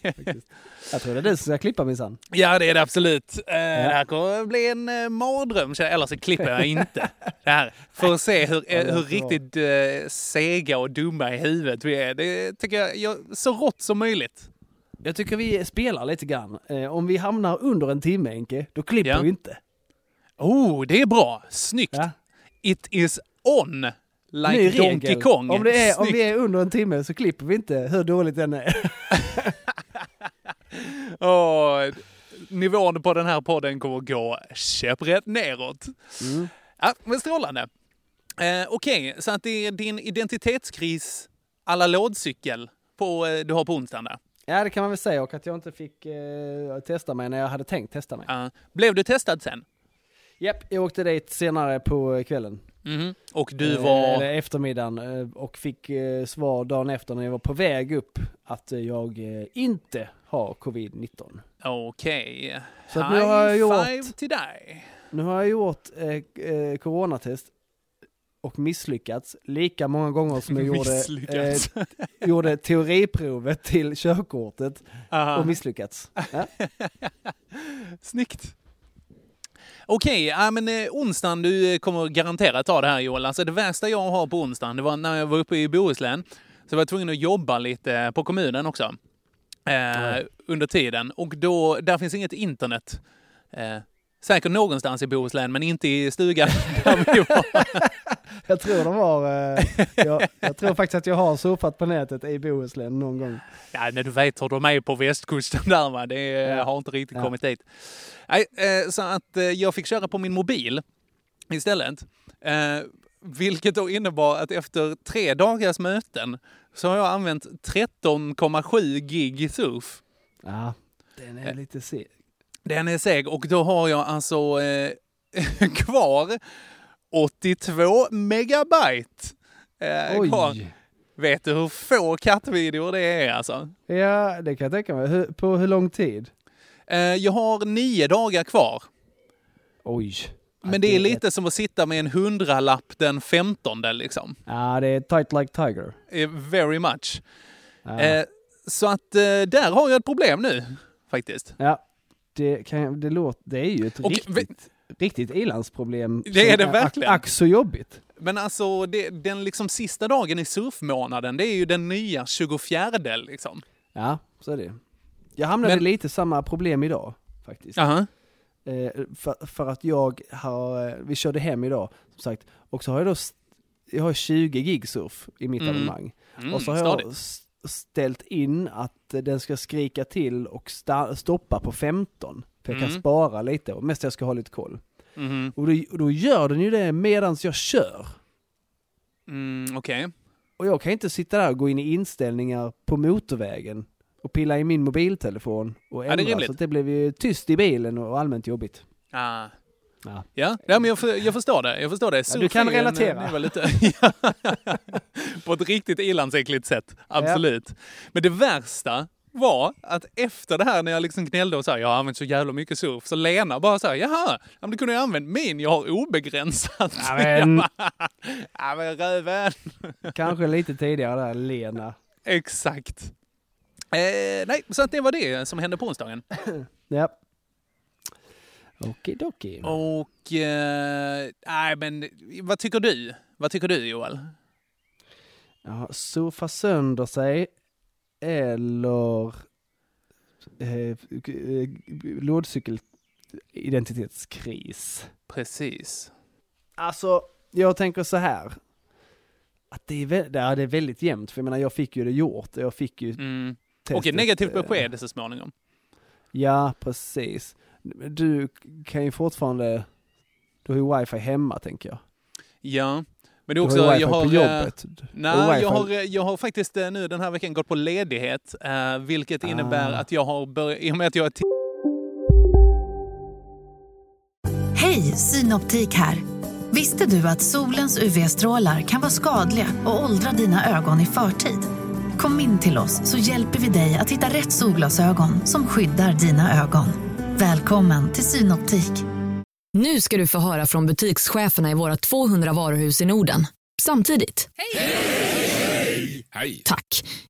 Faktiskt. Jag tror det är du som ska klippa minsann. Ja, det är det absolut. Eh, Det här kommer bli en uh, mardröm. Eller så klipper jag inte det här. För att se hur, eh, hur riktigt eh, sega och dumma i huvudet vi är. Det tycker jag, jag så rått som möjligt. Jag tycker vi spelar lite grann. Eh, om vi hamnar under en timme Enke, då klipper Ja. vi inte. Oh, det är bra. Snyggt. Ja. It is on. Ny Like Donkey regel. Kong. Om, det är, om vi är under en timme så klipper vi inte hur dåligt den är. Åh, nivån på den här podden kommer gå käpprätt neråt. Mm. Ja, men strålande. Eh, Okej, så att det är din identitetskris alla lådcykel på, eh, du har på onsdagen där. Ja det kan man väl säga och att jag inte fick eh, testa mig när jag hade tänkt testa mig. Ja. blev du testad sen? Japp, jag åkte dit senare på kvällen. Mhm. Och du Eh, var... Eller eftermiddagen eh, och fick eh, svar dagen efter när jag var på väg upp att jag inte har covid-19. Okej. Så att nu har jag High gjort- till dig. Nu har jag gjort eh, coronatest och misslyckats lika många gånger som jag gjorde, eh, gjorde teoriprovet till körkortet Aha. och misslyckats. Ja. Snyggt. Okej, ja, men eh, onsdagen, du eh, kommer garanterat ta det här Joel. Alltså det värsta jag har på onsdagen, det var när jag var uppe i Bohuslän. Så var jag tvungen att jobba lite på kommunen också. Eh, under tiden. Och då, där finns inget internet. Eh, säkert någonstans i Bohuslän, men inte i stugan där vi var. Jag tror de har, eh, jag, jag tror faktiskt att jag har surfat på nätet i Bohuslän någon gång. Ja, när du vet hur de är på västkusten där va, det Ja. har inte riktigt Ja. kommit dit. Nej, eh, så att eh, jag fick köra på min mobil istället. Vilket då innebar att efter tre dagars möten så har jag använt 13,7 gig surf. Ja, den är lite seg. Den är seg och då har jag alltså eh, kvar 82 megabyte. Eh, kvar. Oj! Vet du hur få kattvideor det är alltså? Ja, det kan jag tänka mig. Hur, på hur lång tid? Eh, jag har nio dagar kvar. Oj. Men det är lite som att sitta med en hundralapp den 15 liksom. Ja, det är tight like tiger. Eh, Very much. Ja, Eh, så att eh, där har jag ett problem nu, faktiskt. ja det, kan, det, låter, det är ju ett Och riktigt, riktigt ilandsproblem. Det är det verkligen. Ack, så jobbigt. Men alltså, det, den liksom sista dagen i surfmånaden, det är ju den nya 24 liksom. Ja, så är det. Jag hamnade Men- lite samma problem idag, faktiskt. Aha. Eh, för, för att jag har, eh, vi körde hem idag, som sagt, och så har jag då, jag har 20 gig surf i mitt Mm. abonnemang. Mm, och så har jag stadigt. s- ställt in att den ska skrika till och stoppa på 15. För jag kan Mm. spara lite, och mest jag ska ha lite koll. Mhm. Och då, och då gör den ju det medans jag kör. Mm, Okej. Och jag kan inte sitta där och gå in i inställningar på motorvägen och pilla i min mobiltelefon och Ja, det ändra. så att det blev ju tyst i bilen och allmänt jobbigt. Ah. Ja. Ja, ja men jag, för, jag förstår det. Jag förstår det. Ja, du kan en- relatera. lite, Ja. På ett riktigt ilandsäckligt sätt. Absolut. Men det värsta var att efter det här när jag liksom gnällde och sa jag har använt så jävla mycket surf, så Lena bara så här, jaha, ja, men du kunde ju använt min, jag har obegränsat. Ja, men- ja men röven. Kanske lite tidigare där, Lena. Exakt. Eh, nej, så att det var det som hände på onsdagen. Ja. Okidoki. Och, eh, nej men vad tycker du? Vad tycker du Joel? Ja, surfa sönder sig eller eh, lådcykelidentitetskris. Precis. Alltså, jag tänker så här. Att det är, vä- ja, det är väldigt jämnt, för jag menar jag fick ju det gjort. Jag fick ju Mm. testet. Och ett negativt eh, besked så småningom. Ja, precis du kan ju fortfarande, du har ju wifi hemma tänker jag. Ja, men det är också, Har jag har, nej, jag har, jag har faktiskt eh, nu den här veckan gått på ledighet, eh, vilket ah. innebär att jag har börjat, i och med att jag är Hej, Synoptik här. Visste du att solens UV-strålar kan vara skadliga och åldra dina ögon i förtid? Kom in till oss så hjälper vi dig att hitta rätt solglasögon som skyddar dina ögon. Välkommen till Synoptik. Nu ska du få höra från butikscheferna i våra 200 varuhus i Norden. Samtidigt. Hej! Tack.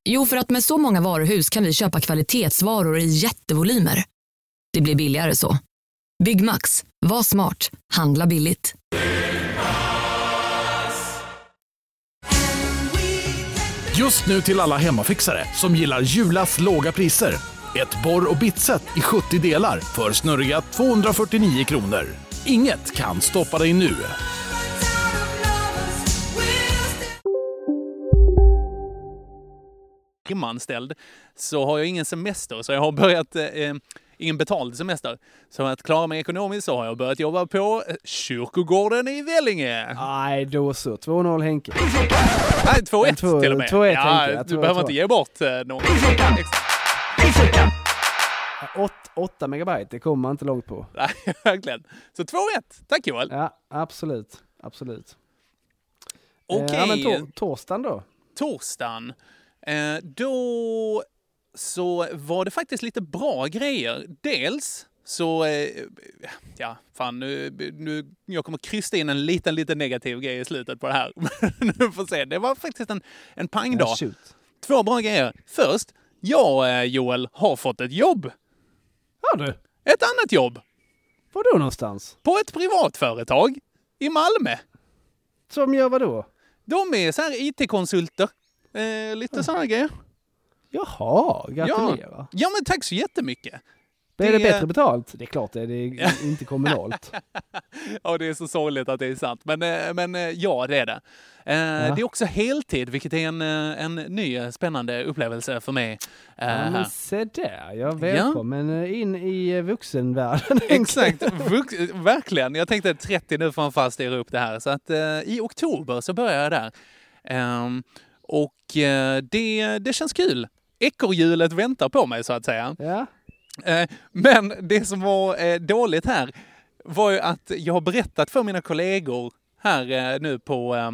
Jo, för att med så många varuhus kan vi köpa kvalitetsvaror i jättevolymer. Det blir billigare så. Byggmax. Var smart. Handla billigt. Just nu till alla hemmafixare som gillar Julas låga priser. Ett borr och bitset i 70 delar för snurriga 249 kronor. Inget kan stoppa dig nu. timanställd så har jag ingen semester, så jag har börjat eh, ingen betald semester. Så för att klara mig ekonomiskt så har jag börjat jobba på eh, kyrkogården i Vellinge. Nej, då så. 2-0 Henke. Nej, 2-1 två- till och med. 2-1 ja, Henke. Du behöver inte ge bort eh, någon. Pizzveckan! 8 megabyte, det kommer man inte långt på. Nej, verkligen. Så 2-1. Tack Joel. Ja, absolut. Absolut. Okej. Eh, Ja, men tor- torsdagen då? torsdagen, eh, då så var det faktiskt lite bra grejer. Dels så, eh, ja, fan nu, nu, jag kommer krysta in en liten, liten negativ grej i slutet på det här. Men nu får se. Det var faktiskt en, en pangdag. Ja. Två bra grejer. Först, jag, eh, Joel, har fått ett jobb. Har du? Ett annat jobb. Var då någonstans? På ett privat företag i Malmö. Som gör vad då? De är så här IT-konsulter. Eh, lite sådana grejer. Jaha, gratulerar. Ja, men tack så jättemycket. Blir det det- bättre betalt? Det är klart det är, det är inte kommunalt. Ja, det är så sorgligt att det är sant. Men, eh, men eh, ja, det är det. Eh, Det är också heltid, vilket är en, en ny spännande upplevelse för mig. Ja, men se där, ja, välkommen eh, in i vuxenvärlden. Exakt, Vux- verkligen. Jag tänkte 30 nu får man fast styra upp det här. Så att i oktober så börjar jag där. Ehm, och det, det känns kul. Ekorrhjulet väntar på mig så att säga. Ja. Eh, men det som var eh, dåligt här var ju att jag har berättat för mina kollegor här eh, nu på,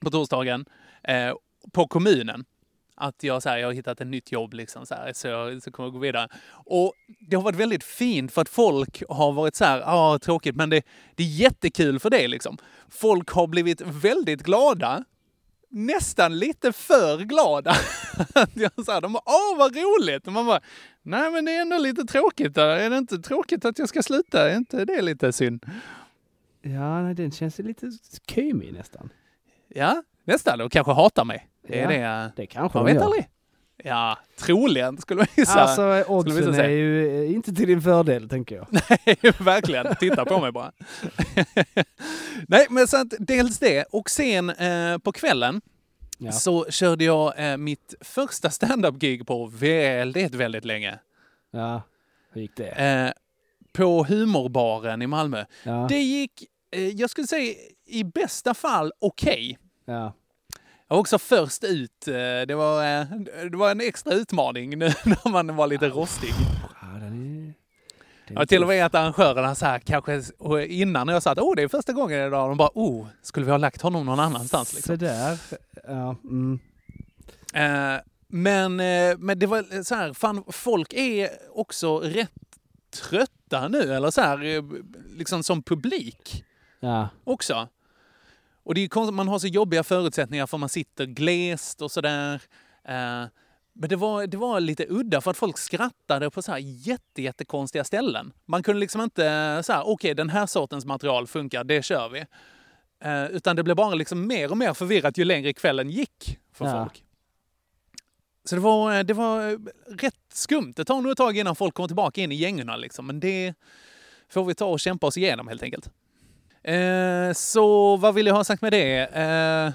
på torsdagen på kommunen att jag, så här, jag har hittat ett nytt jobb liksom, så, här, så jag så kommer jag gå vidare. Och det har varit väldigt fint för att folk har varit så här, ja ah, tråkigt, men det, det är jättekul för det liksom. Folk har blivit väldigt glada nästan lite för glada. Jag här, de bara, åh vad roligt! Och man bara, nej men det är ändå lite tråkigt. Där. Är det inte tråkigt att jag ska sluta? Är inte det lite synd? Ja, nej, den känns lite kymig nästan. Ja, nästan. Och kanske hatar mig. Det är Ja, det. det kanske Man de vet gör. aldrig. Ja, troligen skulle man gissa. Alltså oddsen är ju eh, inte till din fördel, tänker jag. Nej, verkligen. Titta på mig bara. Nej, men så att dels det. Och sen eh, på kvällen Ja. så körde jag eh, mitt första stand-up-gig på väldigt, väldigt länge. Ja, hur gick det? Eh, på Humorbaren i Malmö. Ja. Det gick, eh, jag skulle säga i bästa fall okej. Ja. Jag var också först ut. Eh, det, var, eh, det var en extra utmaning nu när man var lite rostig. Ja, till och med att arrangörerna så här, kanske innan jag sa att åh, det är första gången idag, de bara oh, skulle vi ha lagt honom någon annanstans? Liksom. Så där. Ja, mm. Eh, men, eh, men det var så här, fan, folk är också rätt trötta nu, eller så här, liksom som publik ja. också. Och det är man har så jobbiga förutsättningar för man sitter glest och sådär. Eh, men det var, det var lite udda för att folk skrattade på så här jätte, jättekonstiga ställen. Man kunde liksom inte så här, okej den här sortens material funkar, det kör vi. Eh, utan det blev bara liksom mer och mer förvirrat ju längre kvällen gick för Ja. folk. Så det var, det var rätt skumt. Det tar nog ett tag innan folk kommer tillbaka in i gängorna liksom. Men det får vi ta och kämpa oss igenom helt enkelt. Eh, så vad vill jag ha sagt med det? Eh,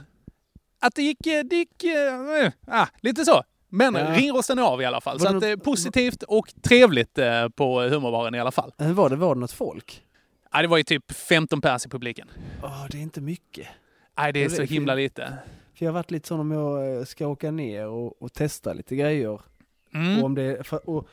att det gick, det gick eh, ah, lite så. Men Ja. ringrosten är av i alla fall. Var Så det att, eh, något- positivt och trevligt eh, på humorbaren i alla fall. Hur var det? Var det något folk? Ah, det var ju typ 15 pers i publiken. Åh, det är inte mycket. Nej, det är det så är himla lite. För jag har varit lite sån om jag eh, ska åka ner och, och testa lite grejer. Mm. Och, om det, och,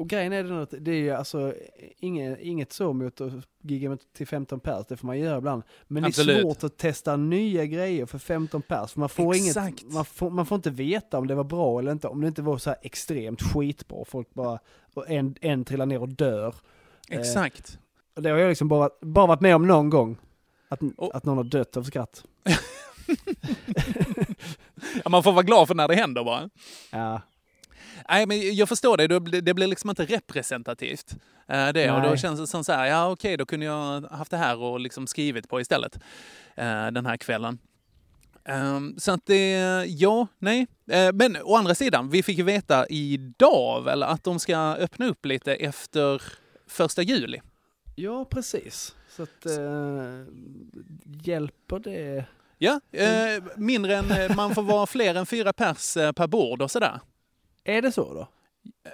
Och grejen är den att det är ju alltså inget, inget så mot att gigga till 15 pers, det får man göra ibland. Men det är Absolut. svårt att testa nya grejer för 15 pers, för man får Exakt. inget, man får, man får inte veta om det var bra eller inte, om det inte var så här extremt skitbra, folk bara, och en, en trillar ner och dör. Eh, Exakt. och det har jag liksom bara, bara varit med om någon gång, att, att någon har dött av skratt. Ja, man får vara glad för när det händer bara. Ja. Nej, men jag förstår det. Det blir- Det blir liksom inte representativt. eh, Det, och då känns det som så här, ja okej, då kunde jag haft det här och liksom skrivit på istället eh, den här kvällen. Ehm, Så att det, ja, nej. Eh, Men å andra sidan, vi fick ju veta idag väl att de ska öppna upp lite efter första juli. Ja, precis. Så att, eh, hjälper det? Ja, eh, mindre än, man får vara fler än fyra pers per bord och sådär. Är det så då?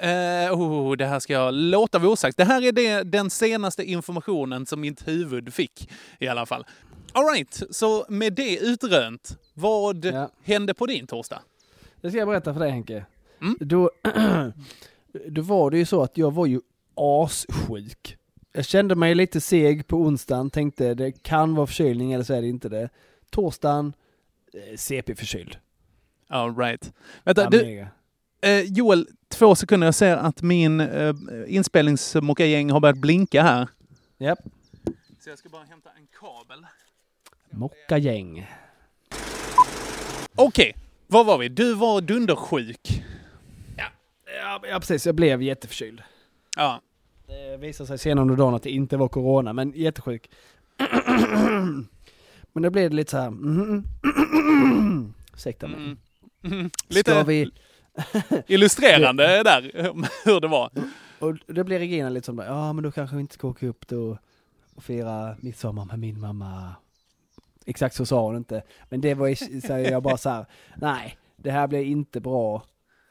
Eh, oh, det här ska jag låta vara osagt. Det här är det, den senaste informationen som mitt huvud fick i alla fall. Alright, så med det utrönt, vad hände på din torsdag? Det ska jag berätta för dig Henke. Mm. Då, då var det ju så att jag var ju assjuk. Jag kände mig lite seg på onsdagen, tänkte det kan vara förkylning eller så är det inte det. Torsdagen, eh, CP-förkyld. Alright. Vänta, Ja, du, mega. Eh, Joel, två sekunder. Jag ser att min eh, inspelningsmockagäng har börjat blinka här. Japp. Så jag ska bara hämta en kabel. Mockagäng. Okej, var var vi? Du var dundersjuk. Ja, ja, precis. Jag blev jätteförkyld. Ja. Det visade sig senare under dagen att det inte var corona, men jättesjuk. men då blev det lite så här. mhm. Ursäkta mig. Mm. Mm. Ska Lite vi... illustrerande där, hur det var. Och då blir Regina lite som, ja men då kanske vi inte ska åka upp då och fira midsommar med min mamma. Exakt så sa hon inte. Men det var, så jag bara så här, nej, det här blir inte bra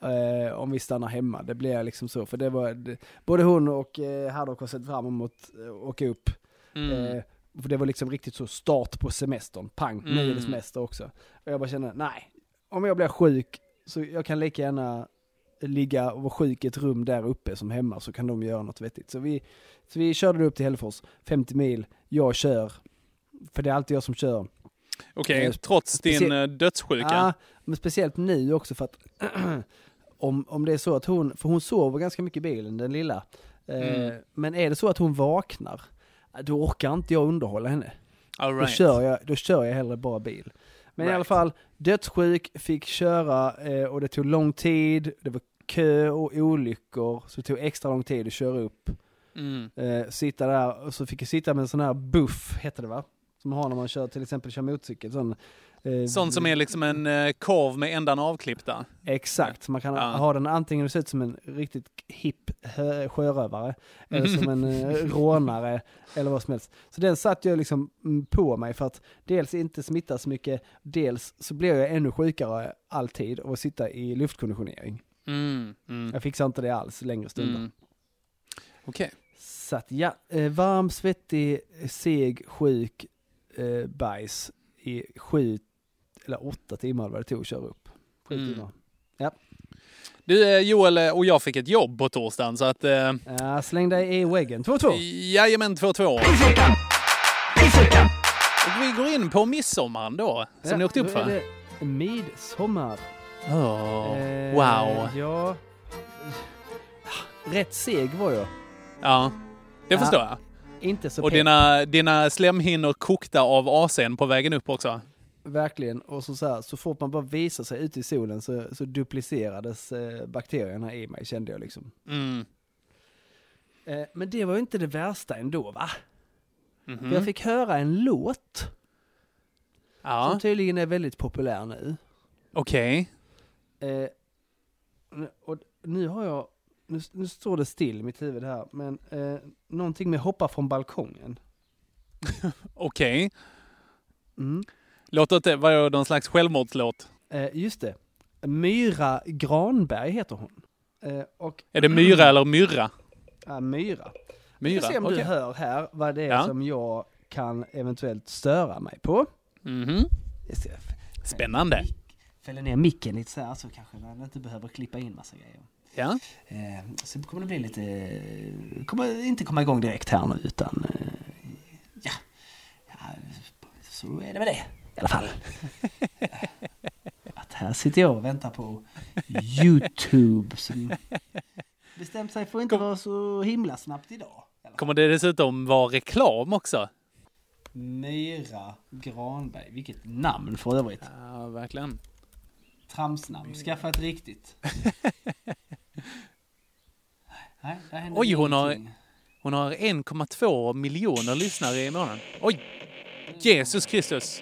eh, om vi stannar hemma. Det blir liksom så, för det var, det, både hon och eh, har sett fram emot att eh, åka upp. Mm. Eh, för det var liksom riktigt så start på semestern, pang, Mm. nionde semester också. Och jag bara kände, nej, om jag blir sjuk så jag kan lika gärna ligga och vara sjuk i ett rum där uppe som hemma så kan de göra något vettigt. Så vi, så vi körde upp till Hällefors, 50 mil, jag kör, för det är alltid jag som kör. Okej, Eh, trots din eh, dödssjuka. Ja, men speciellt nu också för att om, om det är så att hon, för hon sover ganska mycket i bilen, den lilla. Eh, Mm. Men är det så att hon vaknar, då orkar inte jag underhålla henne. All Då, right. kör jag, då kör jag hellre bara bil. Men i alla Right. fall, dödssjuk, fick köra eh, och det tog lång tid, det var kö och olyckor, så det tog extra lång tid att köra upp. Mm. Eh, sitta där, och så fick jag sitta med en sån här buff, heter det va? Som man har när man kör, till exempel kör motorcykel. Sån, Sånt som är liksom en eh, korv med ändarna avklippta. Exakt, man kan Ja. ha den antingen ser ut som en riktigt hipp sjörövare, eller som en eh, rånare, eller vad som helst. Så den satt jag liksom mm, på mig för att dels inte smitta så mycket, dels så blev jag ännu sjukare alltid av att sitta i luftkonditionering. Mm. Mm. Jag fixar inte det alls längre stunder. Mm. Okej. Så att ja, eh, varm, svettig, seg, sjuk, eh, bajs i sju eller åtta timmar vad det tog att köra upp. Sju Mm. timmar. Ja. Du eh, Joel eh, och jag fick ett jobb på torsdagen så att... Eh, Ja, släng dig i väggen. 2-2. Jajamän, 2-2. Och vi går in på midsommaren då, som Ja, ni åkte upp då är för. det Midsommar. Åh, Eh, wow. Ja. Rätt seg var jag. Ja, det Ja, förstår jag. Inte så Och dina, dina slemhinnor kokta av AC'n på vägen upp också. Verkligen. Och så, så, här, så fort man bara visar sig ute i solen så, så duplicerades eh, bakterierna i mig kände jag liksom. Mm. Eh, men det var ju inte det värsta ändå va? Mhm. För jag fick höra en låt som Ja, tydligen är väldigt populär nu. okej. Eh, och nu har jag, nu, nu står det still i mitt huvud här, men eh, någonting med hoppa från balkongen. Okej. Mm. Låter inte, vad är någon slags självmordslåt? Eh, just det. Myra Granberg heter hon. Eh, och, Är det Myra eller Myrra? Ja, Myra. Vi Myra, får se om okej. du hör här vad det är Ja. som jag kan eventuellt störa mig på. Jag ska Spännande. fälla ner micken lite så här så kanske man inte behöver klippa in massa grejer. Ja. Eh, så kommer det bli lite... Kommer inte komma igång direkt här nu utan... Eh, ja. ja. Så är det med det i alla fall. Att här sitter jag och väntar på Youtube som bestämt sig för att inte vara så himla snabbt idag. Kommer det dessutom vara reklam också? Myra Granberg. Vilket namn för övrigt. Ja, verkligen. Tramsnamn. Skaffa ett riktigt. Nej, Oj, hon har, hon har 1,2 miljoner lyssnare i månaden. Oj! Jesus Kristus!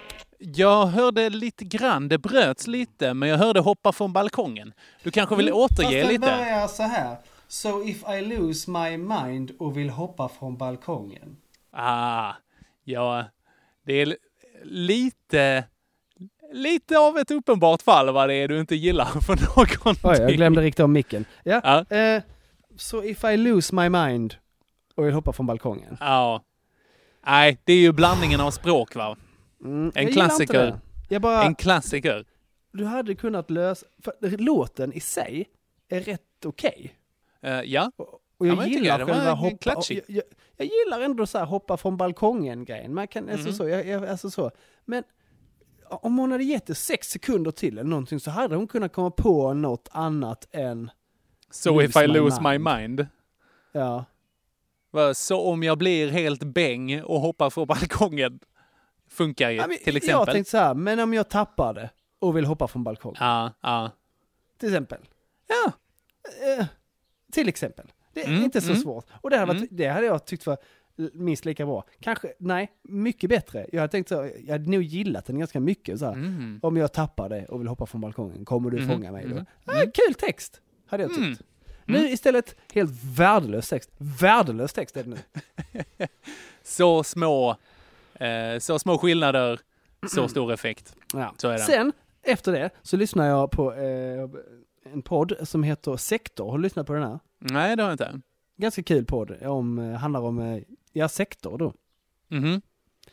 Jag hörde lite grann, det bröts lite, men jag hörde hoppa från balkongen. Du kanske vill återge Fast den lite? börjar så här. So if I lose my mind och vill hoppa från balkongen. Ah, ja, det är lite, lite av ett uppenbart fall vad det är du inte gillar för någonting. Oj, jag glömde rikta om micken. Ja. Ja. Eh, so if I lose my mind och vill hoppa från balkongen. Ja. Nej, det är ju blandningen av språk va? Mm, jag En inte klassiker. det. Jag bara, En klassiker. du hade kunnat lösa, för låten i sig är rätt okej. Eh, ja. Och Ja, jag jag tycker gillar var själva hoppa, och jag, jag, jag gillar ändå så här hoppa från balkongen grejen. Man kan, alltså Mhm. så, jag, jag, alltså så. Men om hon hade gett det sex sekunder till eller någonting så hade hon kunnat komma på något annat än, So if I my lose my mind. mind. ja. Så om jag blir helt bäng och hoppar från balkongen. Funkar ju, Ja, men till Jag exempel. tänkte så här, men om jag tappar det och vill hoppa från balkongen. Ja, ja. Till exempel. Ja. Eh, till exempel. Det är Mm, inte så mm. svårt. Och det hade, varit, Mm. det hade jag tyckt var minst lika bra. Kanske, nej, mycket bättre. Jag hade tänkt så, jag hade nog gillat den ganska mycket så här. Mm. Om jag tappar det och vill hoppa från balkongen, kommer du Mhm, fånga mig då? mhm. Ah, kul text, hade jag tyckt. Mm. Nu istället helt värdelös text. Värdelös text är det nu. Så små, så små skillnader, så stor effekt. Ja. Så är det. Sen, efter det, så lyssnar jag på eh, en podd som heter Sektor. Har du lyssnat på den här? Nej, det har jag inte. Ganska kul podd. Om, eh, handlar om, eh, ja, sektor då. Mhm.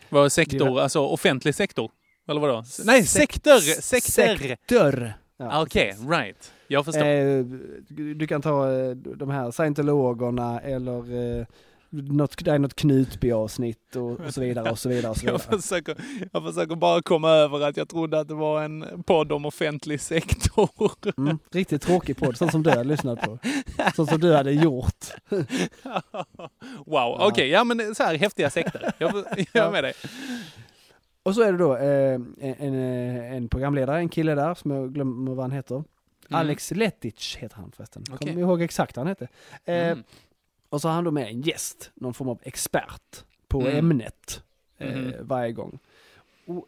Vad är sektor? Det Alltså offentlig sektor? Eller vadå? Nej, sektor! Sektor! Sektor! Ja, Ah, Okej, precis. right. Jag förstår. Eh, du kan ta eh, de här scientologerna eller eh, något, det är något Knutby-avsnitt och, och så vidare och så vidare och så Jag vidare. försöker, jag försöker bara komma över att jag trodde att det var en podd om offentlig sektor. Mm, riktigt tråkig podd, sån som du hade lyssnat på. Sån som du hade gjort. wow, okej, ja men så här häftiga sekter. Jag, jag är med dig. Och så är det då eh, en, en, en programledare, en kille där som jag glömmer vad han heter. Alex Letic heter han förresten. Mm. Okej. Kommer ihåg exakt vad han hette. Eh, Mm. Och så har han då med en gäst, någon form av expert på Mm. ämnet eh, Mhm. varje gång. Och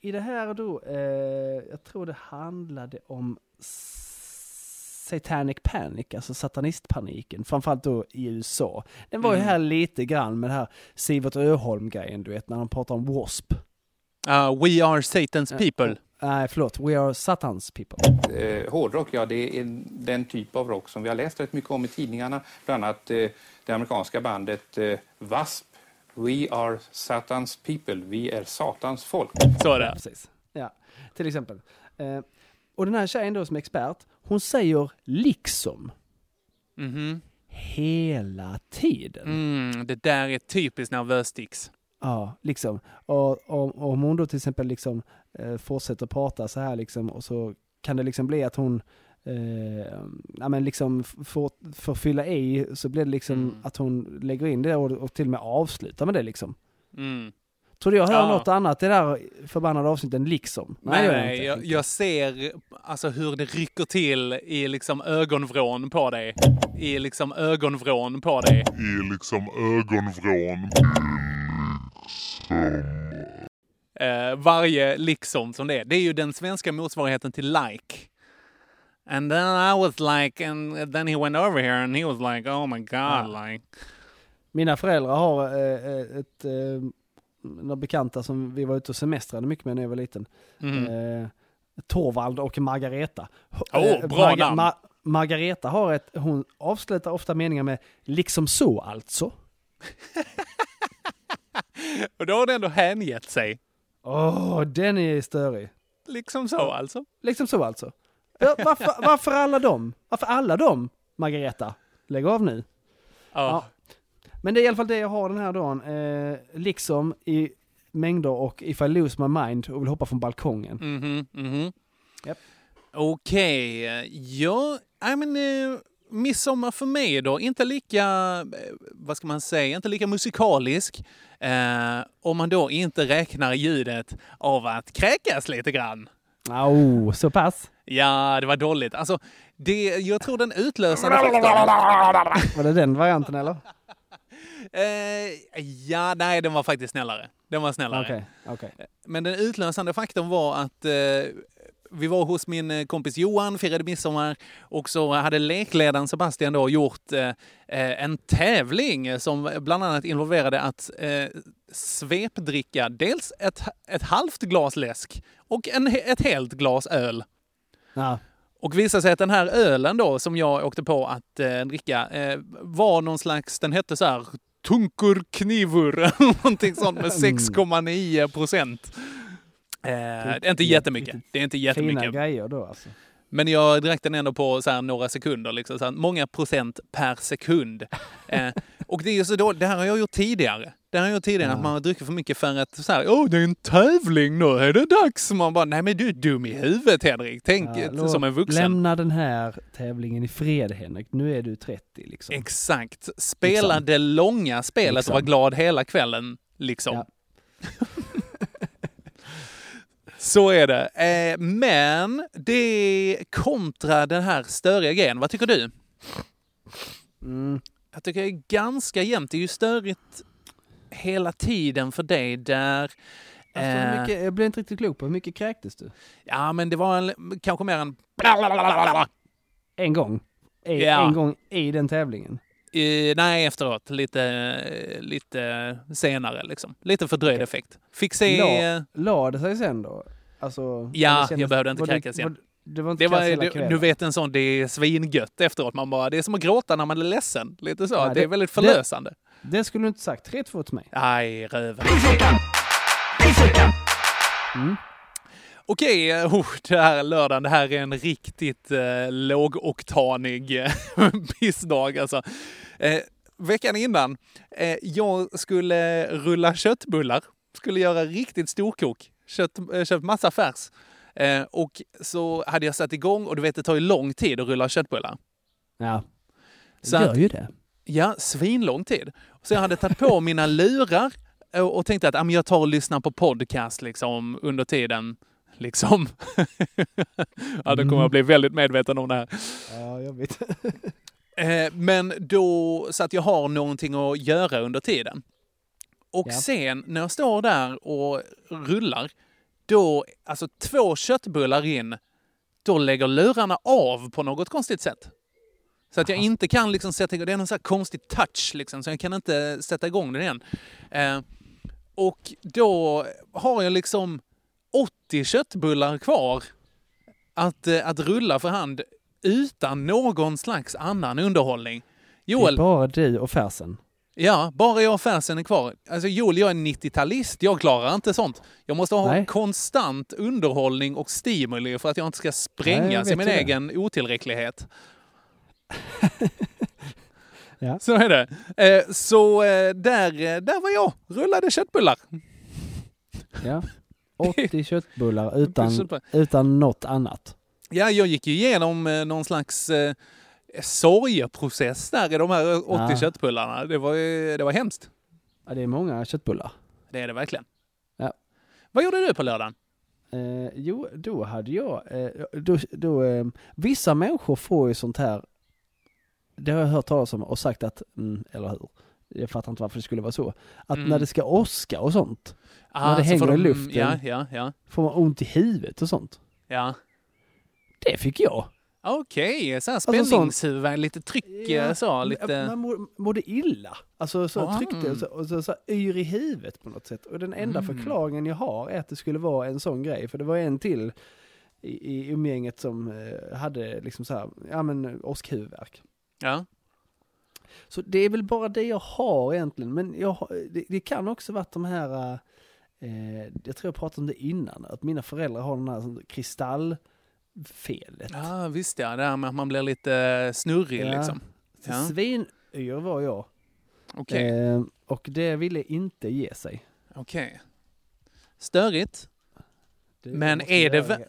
i det här då, eh, jag tror det handlade om Satanic Panic, alltså satanistpaniken, framförallt då i USA. Den var ju Mm. här lite grann med det här Sivert Öholm-grejen, du vet, när de pratar om W.A.S.P. Uh, we are Satan's people. Nej, förlåt, We Are Satans People. Eh, hårdrock, ja det är den typ av rock som vi har läst rätt mycket om i tidningarna. Bland annat eh, det amerikanska bandet eh, W.A.S.P. We are Satans people, vi är Satans folk. Så är det. Precis. Ja, till exempel. Eh, och den här tjejen då som är expert, hon säger liksom Mhm. hela tiden. Mm, det där är typiskt nervös-sticks. Ja, liksom. Och, och, och om hon då till exempel liksom eh, fortsätter prata så här liksom och så kan det liksom bli att hon eh, ja men liksom får, får fylla i så blir det liksom Mm. att hon lägger in det och, och till och med avslutar med det liksom. Mm. Tror du jag hör Ja. något annat i det där förbannade avsnitten liksom? Nej, det gör nej, jag, jag ser alltså hur det rycker till i liksom ögonvrån på dig. I liksom ögonvrån på dig. I liksom ögonvrån. Eh, varje liksom som det är. Det är ju den svenska motsvarigheten till like. And then I was like, and then he went over here and he was like, oh my god, Ja. like. Mina föräldrar har eh, eh, ett, eh, några bekanta som vi var ute och semestrade mycket med när jag var liten. Mm. Eh, Torvald och Margareta. Åh, Eh, bra namn. Margareta har ett, hon avslutar ofta meningar med liksom så alltså. Och då har det ändå hängett sig. Åh, den är störig. Liksom så alltså. Liksom så alltså. Ja, varför, varför alla dem? Varför alla dem, Margareta? Lägg av nu. Ja. Men det är i alla fall det jag har den här dagen. Eh, liksom i mängder och if I lose my mind och vill hoppa från balkongen. Mhm, mhm. Japp. Okej, ja, nej men eh, midsommar för mig då, inte lika, eh, vad ska man säga, inte lika musikalisk. Eh, om man då inte räknar ljudet av att kräkas lite grann. Oh, så pass? Ja, det var dåligt. Alltså, det, jag tror den utlösande faktorn... Var det den varianten eller? Eh, ja, nej, den var faktiskt snällare. Den var snällare. Okej, okej. Men den utlösande faktorn var att eh, vi var hos min eh, kompis Johan, firade midsommar och så hade lekledaren Sebastian då gjort eh, eh, en tävling som bland annat involverade att eh, svepdricka dels ett, ett halvt glas läsk och en, ett helt glas öl. Ja. Och visade sig att den här ölen då som jag åkte på att eh, dricka eh, var någon slags, den hette så här Tunkur Knivur, någonting sånt med 6,9 procent. Eh, det är inte jättemycket. Det är inte Fina jättemycket. grejer då alltså. Men jag drack den ändå på så några sekunder, liksom, så många procent per sekund. Eh, och det är så då, det här har jag gjort tidigare. Det här har jag gjort tidigare, att man har druckit för mycket för att så här, åh det är en tävling nu, är det dags? Man bara, nej men du är dum i huvudet Henrik, tänk Ja, låt- som en vuxen. Lämna den här tävlingen i fred Henrik, nu är du 30 liksom. Exakt. Spela Liksom. det långa spelet Liksom. och var glad hela kvällen, liksom. Ja. Så är det. Eh, men det kontra den här störiga grejen, vad tycker du? Mm. Jag tycker det är ganska jämnt. Det är ju störigt hela tiden för dig där... Alltså, mycket, jag blev inte riktigt klok på hur mycket kräktes du? Ja, men det var en, kanske mer en... En gång? I, Ja. En gång i den tävlingen? Eh, nej, efteråt. Lite, lite senare liksom. Lite fördröjd effekt. Fick se... La, la det sig sen då? Alltså, Ja, kändes- jag behövde inte det- kräkas igen. var- Det var inte Det var, du, du vet en sån, det är svingött efteråt. Man bara, det är som att gråta när man är ledsen. Lite så. Ja, det, det- är väldigt det- förlösande. Det skulle du inte sagt. 3-2 till mig. Aj, röven. Mm. Okej, eh, oh, det här lördagen, det här är en riktigt eh, lågoktanig eh, pissdag alltså. Eh, veckan innan, eh, jag skulle rulla köttbullar. Skulle göra riktigt storkok. Kött, eh, köpt massa färs. Eh, och så hade jag satt igång och du vet, det tar ju lång tid att rulla köttbullar. Ja. Det gör ju det. Ja, svinlång tid. Så jag hade tagit på mina lurar och, tänkte att jag tar och lyssnar på podcast liksom under tiden. Liksom. ja, då kommer jag bli väldigt medveten om det här. Ja, jag vet. Eh, men då, så att jag har någonting att göra under tiden. Och Ja. sen när jag står där och rullar, då, alltså två köttbullar in, då lägger lurarna av på något konstigt sätt. Så att jag inte kan liksom sätta igång, det är någon sån här konstig touch liksom, så jag kan inte sätta igång den igen. Eh, och då har jag liksom 80 köttbullar kvar att, eh, att rulla för hand utan någon slags annan underhållning. Det är Joel, bara du och färsen. ja, bara jag och färsen är kvar. Alltså Joel, jag är 90-talist, jag klarar inte sånt. Jag måste ha Nej. konstant underhållning och stimuli för att jag inte ska sprängas i min ju det. egen otillräcklighet. Ja. Så är det. Eh, så eh, där, där var jag, rullade köttbullar. Ja. 80 köttbullar utan, utan något annat. Ja, jag gick ju igenom eh, någon slags eh, sorgeprocess där i de här 80 Ja. köttbullarna. Det var, det var hemskt. Ja, det är många köttbullar. Det är det verkligen. Ja. Vad gjorde du på lördagen? Eh, jo, då hade jag... Eh, då, då, eh, vissa människor får ju sånt här... Det har jag hört talas om och sagt att, mm, eller hur? Jag fattar inte varför det skulle vara så. Att Mm. när det ska åska och sånt, Ah, när det hänger i de- luften, Ja, ja, ja. får man ont i huvudet och sånt. ja. Det fick jag. Okej, så här Alltså, spänningshuvud, lite tryck eh, så, lite... Man må- mådde illa. Alltså så Ah. tryckte och så, och så, så yr i huvudet på något sätt. Och den enda Mm. förklaringen jag har är att det skulle vara en sån grej. För det var en till i, i umgänget som eh, hade liksom så här, ja men åskhuvudvärk. Ja. Så det är väl bara det jag har egentligen. Men jag, det, det kan också varit de här, eh, jag tror jag pratade om det innan, att mina föräldrar har den här kristallfelet. Ja, visst ja. Det här med att man blir lite snurrig Ja. liksom. Ja. Svinyr var jag. Okej. Eh, och det ville inte ge sig. Okej. Störigt. Det Men är det... vä-.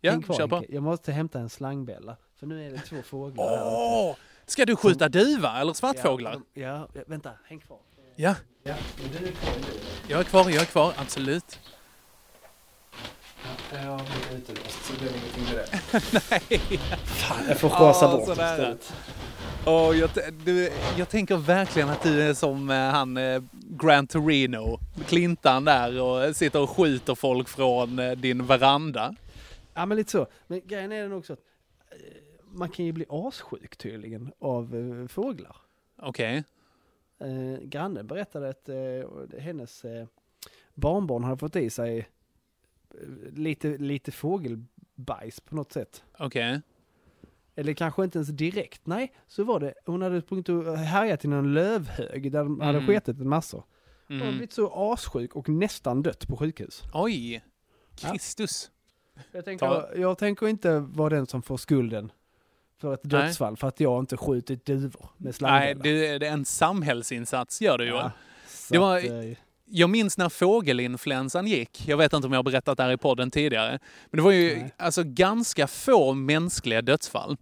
Ja, kör på. Jag måste hämta en slangbella. För nu är det två fåglar Åh! Ska du skjuta duva eller svartfåglar? Ja, ja, vänta, häng kvar. Ja. Ja, men du är kvar nu. Jag är kvar, jag är kvar, absolut. Ja, jag blir utelåst så det blir ingenting med det. Nej. Fan, jag får chasa Ah, bort istället. Jag, du, jag tänker verkligen att du är som eh, han eh, Gran Torino, Clintan där och sitter och skjuter folk från eh, din veranda. Ja, men lite så. Men grejen är den också att eh, man kan ju bli assjuk tydligen av fåglar. Okej. Eh, grannen berättade att eh, hennes eh, barnbarn hade fått i sig eh, lite, lite fågelbajs på något sätt. Okej. Eller kanske inte ens direkt. Nej, så var det. Hon hade sprungit och härjat i någon lövhög där de hade Mm. sketit en massa. Hon hade Mm. blivit så assjuk och nästan dött på sjukhus. Oj! Kristus. Jag tänker, jag tänker inte vara den som får skulden för ett Nej. dödsfall för att jag inte skjutit duvor med Nej, slangbella. det, det är en samhällsinsats gör du ju. Ja, det var, att, eh, jag minns när fågelinfluensan gick. Jag vet inte om jag har berättat det här i podden tidigare. Men det var ju Nej. alltså ganska få mänskliga dödsfall.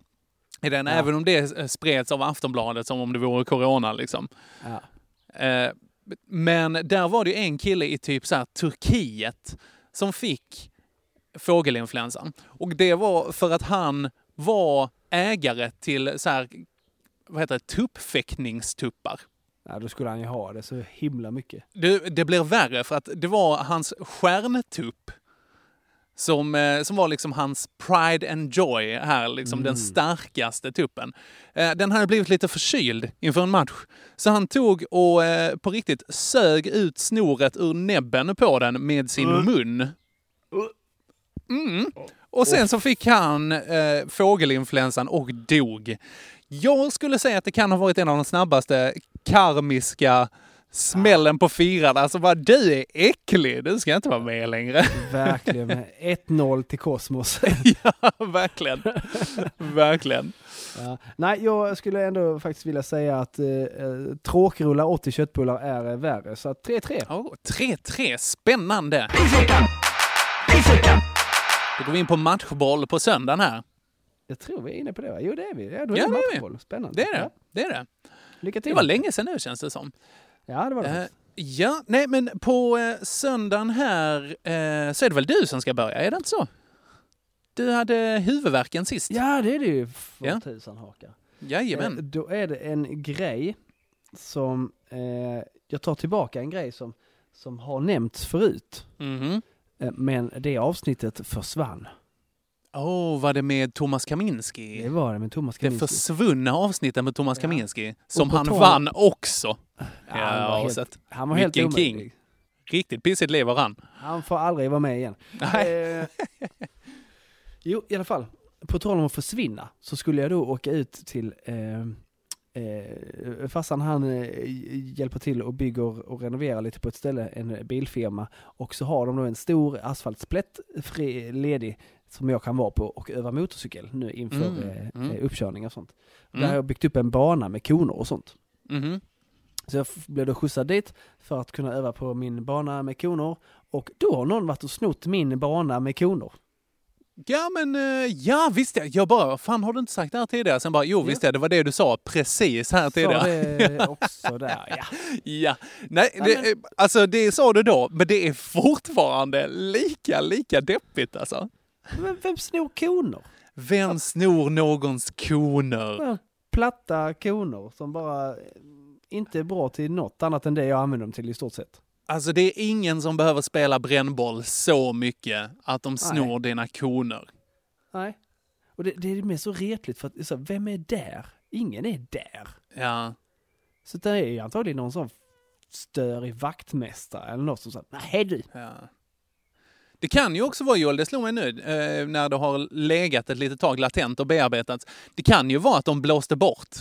I den, Ja. Även om det spreds av Aftonbladet som om det vore corona liksom. ja. Eh, Men där var det en kille i typ så här Turkiet som fick fågelinfluensan. Och det var för att han var ägare till så här, vad heter det, tuppfäktningstuppar. ja, då skulle han ju ha det så himla mycket. Det, det blir värre för att det var hans stjärntupp som, eh, som var liksom hans pride and joy här, liksom den starkaste tuppen. Eh, Den hade blivit lite förkyld inför en match. Så han tog och eh, på riktigt sög ut snoret ur näbben på den med sin mun. Mm. Och sen så fick han eh, fågelinfluensan och dog. Jag skulle säga att det kan ha varit en av de snabbaste karmiska smällen på firan. Alltså bara du är äcklig, du ska inte vara med längre. Verkligen. med 1-0 till Kosmos. ja, verkligen. verkligen. Ja. Nej, jag skulle ändå faktiskt vilja säga att eh, eh, tråkrullar 80 köttbullar är eh, värre. Så att 3-3. Oh, 3-3, spännande. Då går vi in på matchboll på söndagen här. Jag tror vi är inne på det va? Jo det är vi. Ja, då är Ja, det matchboll. Spännande. Det är det. Ja. Det är det. Lycka till. Det var länge sedan nu känns det som. Ja, det var det. Faktiskt. ja, nej men på eh, söndagen här eh, så är det väl du som ska börja, är det inte så? Du hade huvudvärken sist. Ja, det är det ju. För Ja. tusan hakar. Jajamän. Eh, Då är det en grej som, eh, jag tar tillbaka en grej som, som har nämnts förut. Mhm. Eh, men det avsnittet försvann. Åh, var det med Thomas Kaminski? Det var det med Thomas Det Kaminski. försvunna avsnittet med Thomas Kaminski, som han tal- vann också. Ja, han var helt- så att- han var helt omöjlig. king. Riktigt pissigt liv har han. Han får aldrig vara med igen. Nej. Eh, jo, i alla fall. På tal om att försvinna så skulle jag då åka ut till eh, eh, farsan han eh, hjälper till och bygger och renoverar lite på ett ställe, en bilfirma. Och så har de då en stor asfaltsplätt fri, ledig som jag kan vara på och öva motorcykel nu inför Mm, eh, mm. eh, uppkörning och sånt. Mm. Där har jag byggt upp en bana med koner och sånt. Mhm. Så jag blev då skjutsad dit för att kunna öva på min bana med koner. Och då har någon varit och snott min bana med koner. Ja, men eh, ja, visst ja. Jag bara, fan har du inte sagt det här tidigare? Sen bara, jo visst ja, det var det du sa precis här Sa tidigare. det också där, ja. Ja, nej, det, men- eh, alltså det sa du då, men det är fortfarande lika, lika deppigt alltså. Men vem snor koner? Vem snor någons koner? Platta koner som bara eh, inte är bra till något annat än det jag använder dem till i stort sett. Alltså det är ingen som behöver spela brännboll så mycket att de snor dina koner. Nej. Och det, det är mer så retligt för att, så, vem är där? Ingen är där. Ja. Så det är antagligen någon sån störig vaktmästare eller något som säger, nej du. Ja. Det kan ju också vara, Joel, det slog mig nu, eh, när det har legat ett litet tag latent och bearbetats. Det kan ju vara att de blåste bort.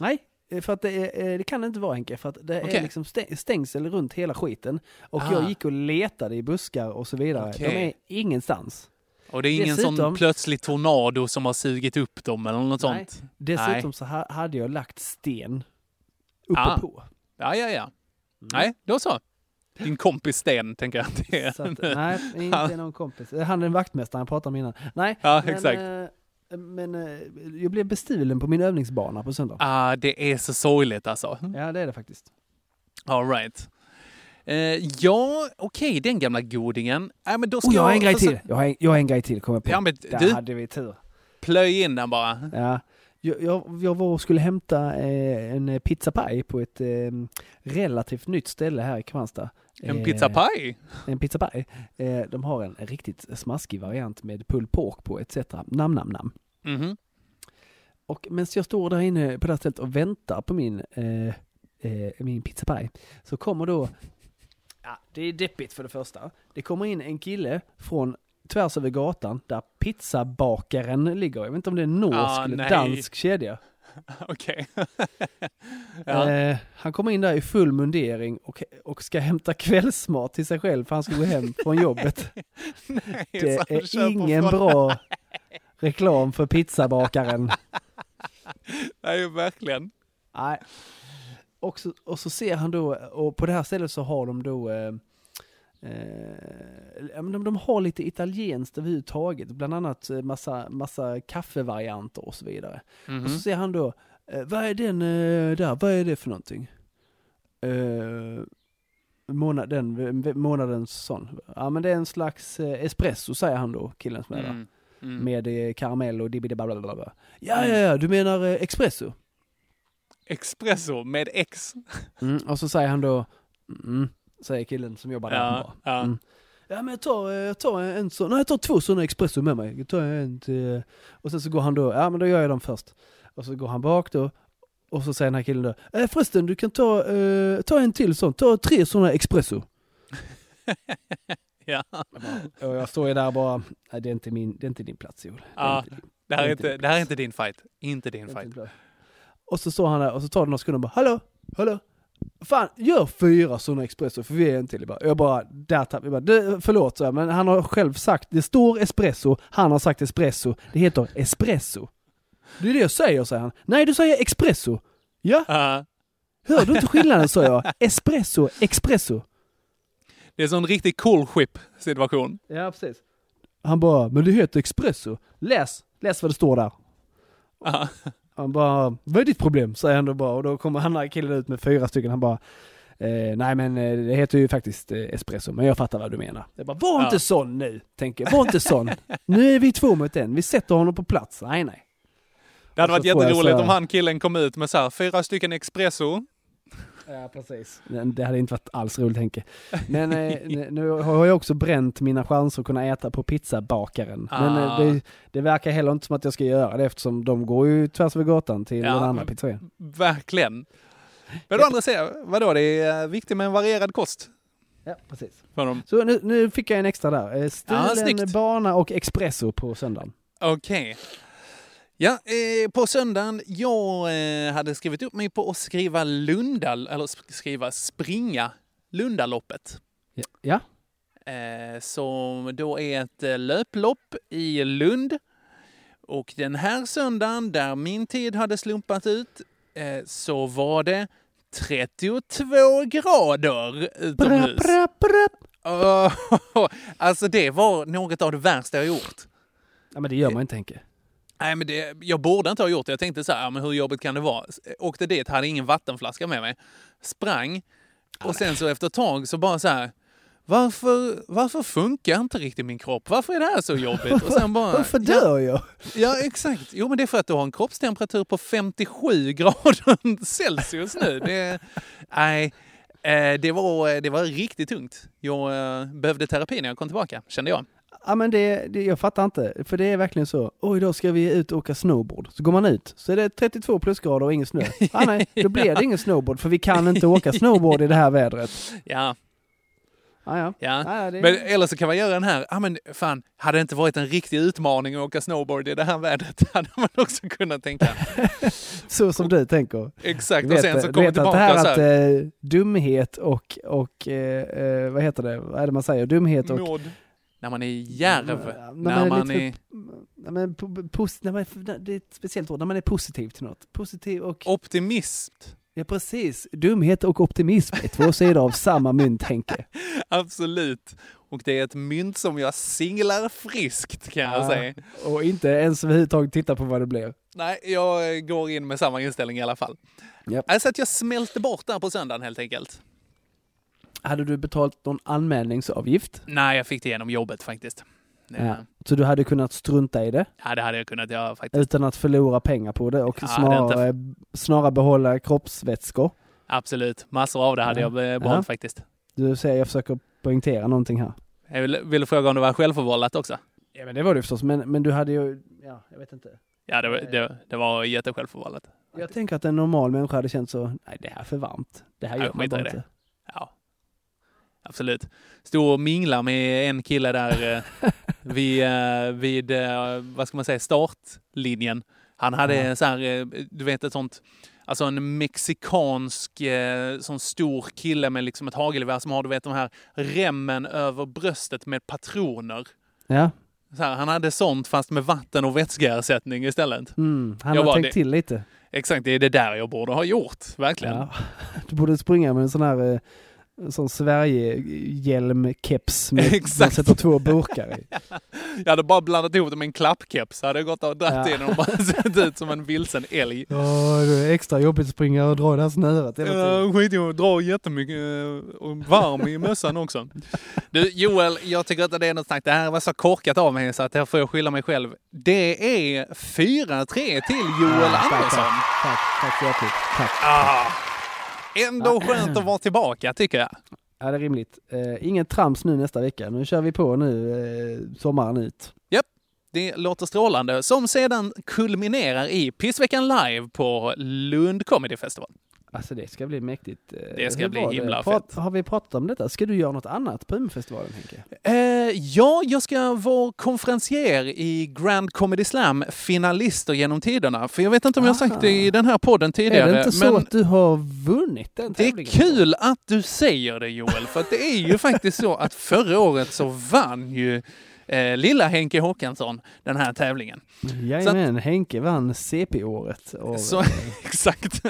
Nej, för att det, är, eh, det kan det inte vara Henke, för att det Okej. är liksom stä- stängsel runt hela skiten. Och Ah. jag gick och letade i buskar och så vidare. Okej. De är ingenstans. Och det är ingen sån Dessutom- plötslig tornado som har sugit upp dem eller något Nej. sånt? Dessutom så ha, hade jag lagt sten uppe Ah. på. Ja, ja, ja. Nej, då så. Din kompis Sten, tänker jag. att Det är. Så att, nej, inte någon kompis. Han är en vaktmästare jag pratade om innan. Nej, Ja, men, exakt. eh, men eh, jag blev bestulen på min övningsbana på söndag. Ah, det är så sorgligt alltså. Ja, det är det faktiskt. All right. Eh, ja, okej, den gamla godingen. Äh, men då ska Och jag har en grej till. Jag har en, jag har en grej till, kommer på. Ja, men Där du- hade vi tur. Plöj in den bara. Ja. Jag, jag, jag var och skulle hämta eh, en pizzapaj på ett eh, relativt nytt ställe här i Kristianstad. En Eh, pizzapaj? En. Eh, de har en riktigt smaskig variant med pulled pork på etc. Nam, nam, nam. Mhm. Och medan jag står där inne på det här stället och väntar på min, eh, eh, min pizzapaj så kommer då, ja det är deppigt för det första. Det kommer in en kille från tvärs över gatan där pizzabakaren ligger. Jag vet inte om det är en norsk Ah, eller nej. dansk kedja. Okej. ja. Eh, han kommer in där i full mundering och, och ska hämta kvällsmat till sig själv för han ska gå hem från jobbet. Nej, det är ingen bra reklam för pizzabakaren. Nej, verkligen. Nej. Och så, och så ser han då, och på det här stället så har de då eh, eh, de, de har lite italienskt överhuvudtaget, bland annat eh, massa, massa kaffevarianter och så vidare. Mhm. Och så ser han då, eh, vad är den eh, där, vad är det för någonting? Eh, månad, den, månadens sån. Ja men det är en slags eh, espresso säger han då, killen som är där. Mm. Mm. Med eh, karamell och dibbidi-bla-bla-bla. Ja, ja, ja, du menar espresso? Espresso med X. Mm, och så säger han då, mm, säger killen som jobbar där. Ja, ja. Mm. Ja men jag tar, eh, jag tar en sån, nej jag tar två sådana espresso med mig. Jag tar en till, och sen så går han då, ja men då gör jag dem först. Och så går han bak då, och så säger den här killen då, eh, förresten du kan ta, eh, ta en till sån, ta tre sådana espresso. Ja. Och jag står ju där bara, nej det är inte, min, det är inte din plats Joel. Det ja. inte din- Det här, är inte inte, det här är inte din fight. Inte din fight. Och så står han där och så tar det några sekunder och bara, hallå, hallå. Fan, gör fyra sådana espresso för vi är en till. Bara. Jag bara, där tappade jag bara, "Det- förlåt, så men han har själv sagt, det står espresso, han har sagt espresso, det heter espresso. Det är det jag säger, säger han. Nej, du säger espresso. Ja, Ja. hör du inte skillnaden, sa jag. Espresso, espresso. Det är en sån riktigt cool ship situation. Ja, precis. Han bara, men det heter espresso. Läs, läs vad det står där. Ja. Han bara, vad är ditt problem? Säger han då bara och då kommer han här killen ut med fyra stycken. Han bara, eh, nej men eh, det heter ju faktiskt eh, espresso, men jag fattar vad du menar. Jag bara, var Ja. inte sån nu, tänker jag. Var inte sån. nu är vi två mot en, vi sätter honom på plats. Nej nej. Det hade varit jätteroligt så- om han killen kom ut med så här fyra stycken espresso. Ja, precis. Men Det hade inte varit alls roligt Henke. Men eh, nu- har jag också bränt mina chanser att kunna äta på pizzabakaren. Men eh, Ah. det, det verkar heller inte som att jag ska göra det eftersom de går ju tvärs över gatan till Ja, den andra men- pizzerian. Verkligen. Men å andra sidan, vadå, det är eh, viktigt med en varierad kost. Ja, precis. Så nu, nu fick jag en extra där. Ja, Stulen snyggt. bana och espresso på söndagen. Okej. Ja, eh, på söndagen, jag eh, hade skrivit upp mig på att skriva Lunda, eller sk- skriva springa Lundaloppet. Ja. ja. Eh, som då är ett eh, löplopp i Lund. Och den här söndagen, där min tid hade slumpat ut, eh, så var det 32 grader utomhus. Bra, bra. Åh, alltså det var något av det värsta jag gjort. Ja men det gör man inte Henke. Nej, men det, jag borde inte ha gjort det. Jag tänkte så här, ja, men hur jobbigt kan det vara? Åkte dit, hade ingen vattenflaska med mig. Sprang. Och sen så efter ett tag så bara så här, varför, varför funkar inte riktigt min kropp? Varför är det här så jobbigt? Och sen bara, Varför dör jag? Ja, exakt. Jo, men det är för att du har en kroppstemperatur på 57 grader Celsius nu. Det, nej, eh, det var, det var riktigt tungt. Jag eh, behövde terapi när jag kom tillbaka, kände jag. Ja men det, det, jag fattar inte, för det är verkligen så, oj då ska vi ut och åka snowboard. Så går man ut, så är det 32 plusgrader och ingen snö. Ah, nej, då blir det ingen snowboard för vi kan inte åka snowboard i det här vädret. Ja, Ah, ja. ja. Ah, det... Men, eller så kan man göra den här, ja men fan, hade det inte varit en riktig utmaning att åka snowboard i det här vädret, hade man också kunnat tänka. så som du tänker. Exakt, Du och sen så kommer vet tillbaka att det här så att här, eh, dumhet och, och eh, eh, vad heter det, vad är det man säger, dumhet och... mod. När man är djärv, När när man är pos, det är ett speciellt ord, när man är positiv till något. Positiv och... optimist. Ja precis, dumhet och optimism är två sidor av samma mynt Henke. Absolut. Och det är ett mynt som jag singlar friskt kan jag Ja, säga. Och inte ens överhuvudtaget titta på vad det blev. Nej, jag går in med samma inställning i alla fall. Japp. Alltså att jag smälte bort där på söndagen helt enkelt. Hade du betalt någon anmälningsavgift? Nej, jag fick det genom jobbet faktiskt. Ja. Så du hade kunnat strunta i det? ja, det hade jag kunnat göra faktiskt. Utan att förlora pengar på det och Ja, snarare, snarare behålla kroppsvätskor? Absolut. Massor av det hade Ja. jag eh, behållit faktiskt. Du säger jag försöker poängtera någonting här. Jag vill, vill fråga om det var självförvållat också? Ja men det var det förstås, men, men du hade ju, ja jag vet inte. Ja, det var, det, det var jättesjälvförvållat. Jag tänker att en normal människa hade känt så, nej det här är för varmt. Det här gör man bara det. inte. Absolut. Stod och mingla med en kille där eh, vid, eh, vid eh, vad ska man säga, startlinjen. Han hade Ja. så här, du vet ett sånt, alltså en mexikansk sån stor kille med liksom ett hagelgevär som har, du vet de här remmen över bröstet med patroner. Ja, här, han hade sånt fast med vatten och vätskeersättning istället. mm, han Jag har bara, tänkt det- till lite. Exakt, det är det där jag borde ha gjort, verkligen. Ja. Du borde springa med en sån här sån Sverige-hjälm-keps med man sätter två burkar i. Jag hade bara blandat ihop det med en klappkeps. Hade jag gått och dragit Ja. in och bara sett ut som en vilsen älg. Ja, det är extra jobbigt att springa och dra det här snöret hela tiden. Ja, skit i att dra jättemycket eh, och varm i mössan också. Du Joel, jag tycker att det är något snack. Det här var så korkat av mig så att här får jag skylla mig själv. Det är 4-3 till Joel Ja, tack, Andersson. Tack, tack så hjärtligt. Tack. Ah, ändå skönt att vara tillbaka tycker jag. Ja, det är rimligt. Eh, ingen trams nu nästa vecka. Nu kör vi på nu eh, sommaren ut. Japp, det låter strålande. Som sedan kulminerar i Pissveckan live på Lund Comedy Festival. Alltså det ska bli mäktigt. Eh, Det ska hur bli var det? himla Prat, Har vi pratat om detta? Ska du göra något annat på Umeåfestivalen Henke? Eh, ja, jag ska vara konferencier i Grand Comedy Slam, finalister genom tiderna. För jag vet inte om jag har sagt det i den här podden tidigare. är det inte så att du har vunnit den det är tävlingen? kul att du säger det Joel, för att det är ju faktiskt så att förra året så vann ju eh, lilla Henke Håkansson den här tävlingen. Jajamän, Henke vann CP-året. Så, exakt.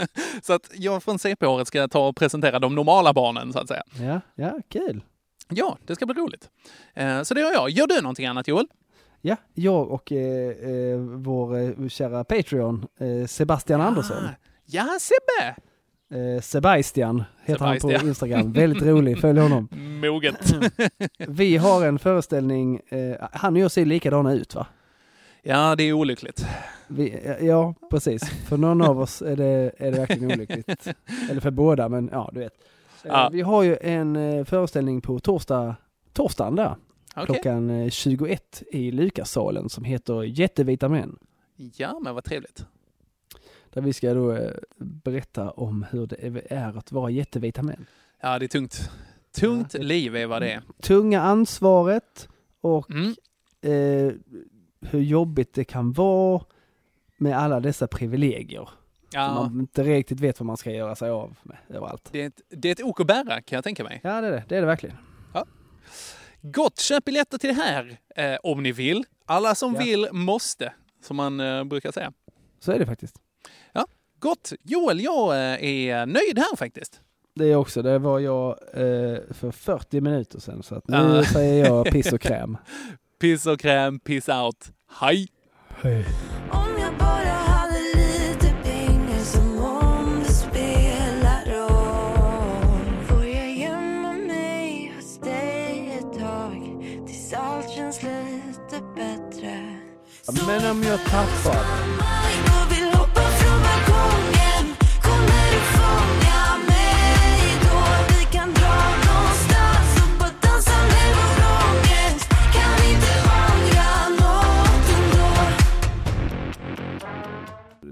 Så att jag från CP-året ska ta och presentera de normala barnen så att säga. Ja, ja, kul. Ja, det ska bli roligt. Eh, så det gör jag. Gör du någonting annat Joel? Ja, jag och eh, eh, vår eh, kära Patreon, eh, Sebastian Andersson. Ja, Sebbe! Eh, Sebastian heter han Sebastian. på Instagram. Väldigt rolig, följ honom. Moget. Vi har en föreställning, eh, han och jag ser likadana ut va? Ja, det är olyckligt. Vi, ja, precis. För någon av oss är det, är det verkligen olyckligt. Eller för båda, men ja, du vet. Eh, Ja. Vi har ju en eh, föreställning på torsdag, torsdagen där. Okej. Klockan eh, 21 i Lukassalen som heter Jättevita män. Ja, men vad trevligt. Där vi ska då eh, berätta om hur det är att vara jättevita män. Ja, det är tungt. Tungt liv är vad det är. Tunga ansvaret och Mm. eh, hur jobbigt det kan vara med alla dessa privilegier. Ja. Som man inte riktigt vet vad man ska göra sig av med överallt. Det är, ett, det är ett ok att bära kan jag tänka mig. Ja, det är det. Det är det verkligen. Gott, köp biljetter till det här eh, om ni vill. Alla som Ja. vill måste, som man eh, brukar säga. Så är det faktiskt. Gott. Joel, jag eh, är nöjd här faktiskt. Det är också, det var jag eh, för 40 minuter sedan så att nu Ja. säger jag piss och kräm. Piss och kräm, piss out. Hej! Hej. Om jag bara hade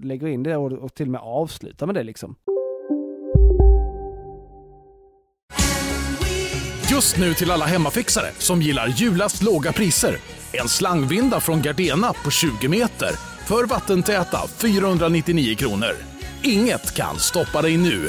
lägger in det och, och till och med avslutar med det liksom. Just nu till alla hemmafixare som gillar julast låga priser. En slangvinda från Gardena på 20 meter för vattentäta 499 kronor. Inget kan stoppa dig nu.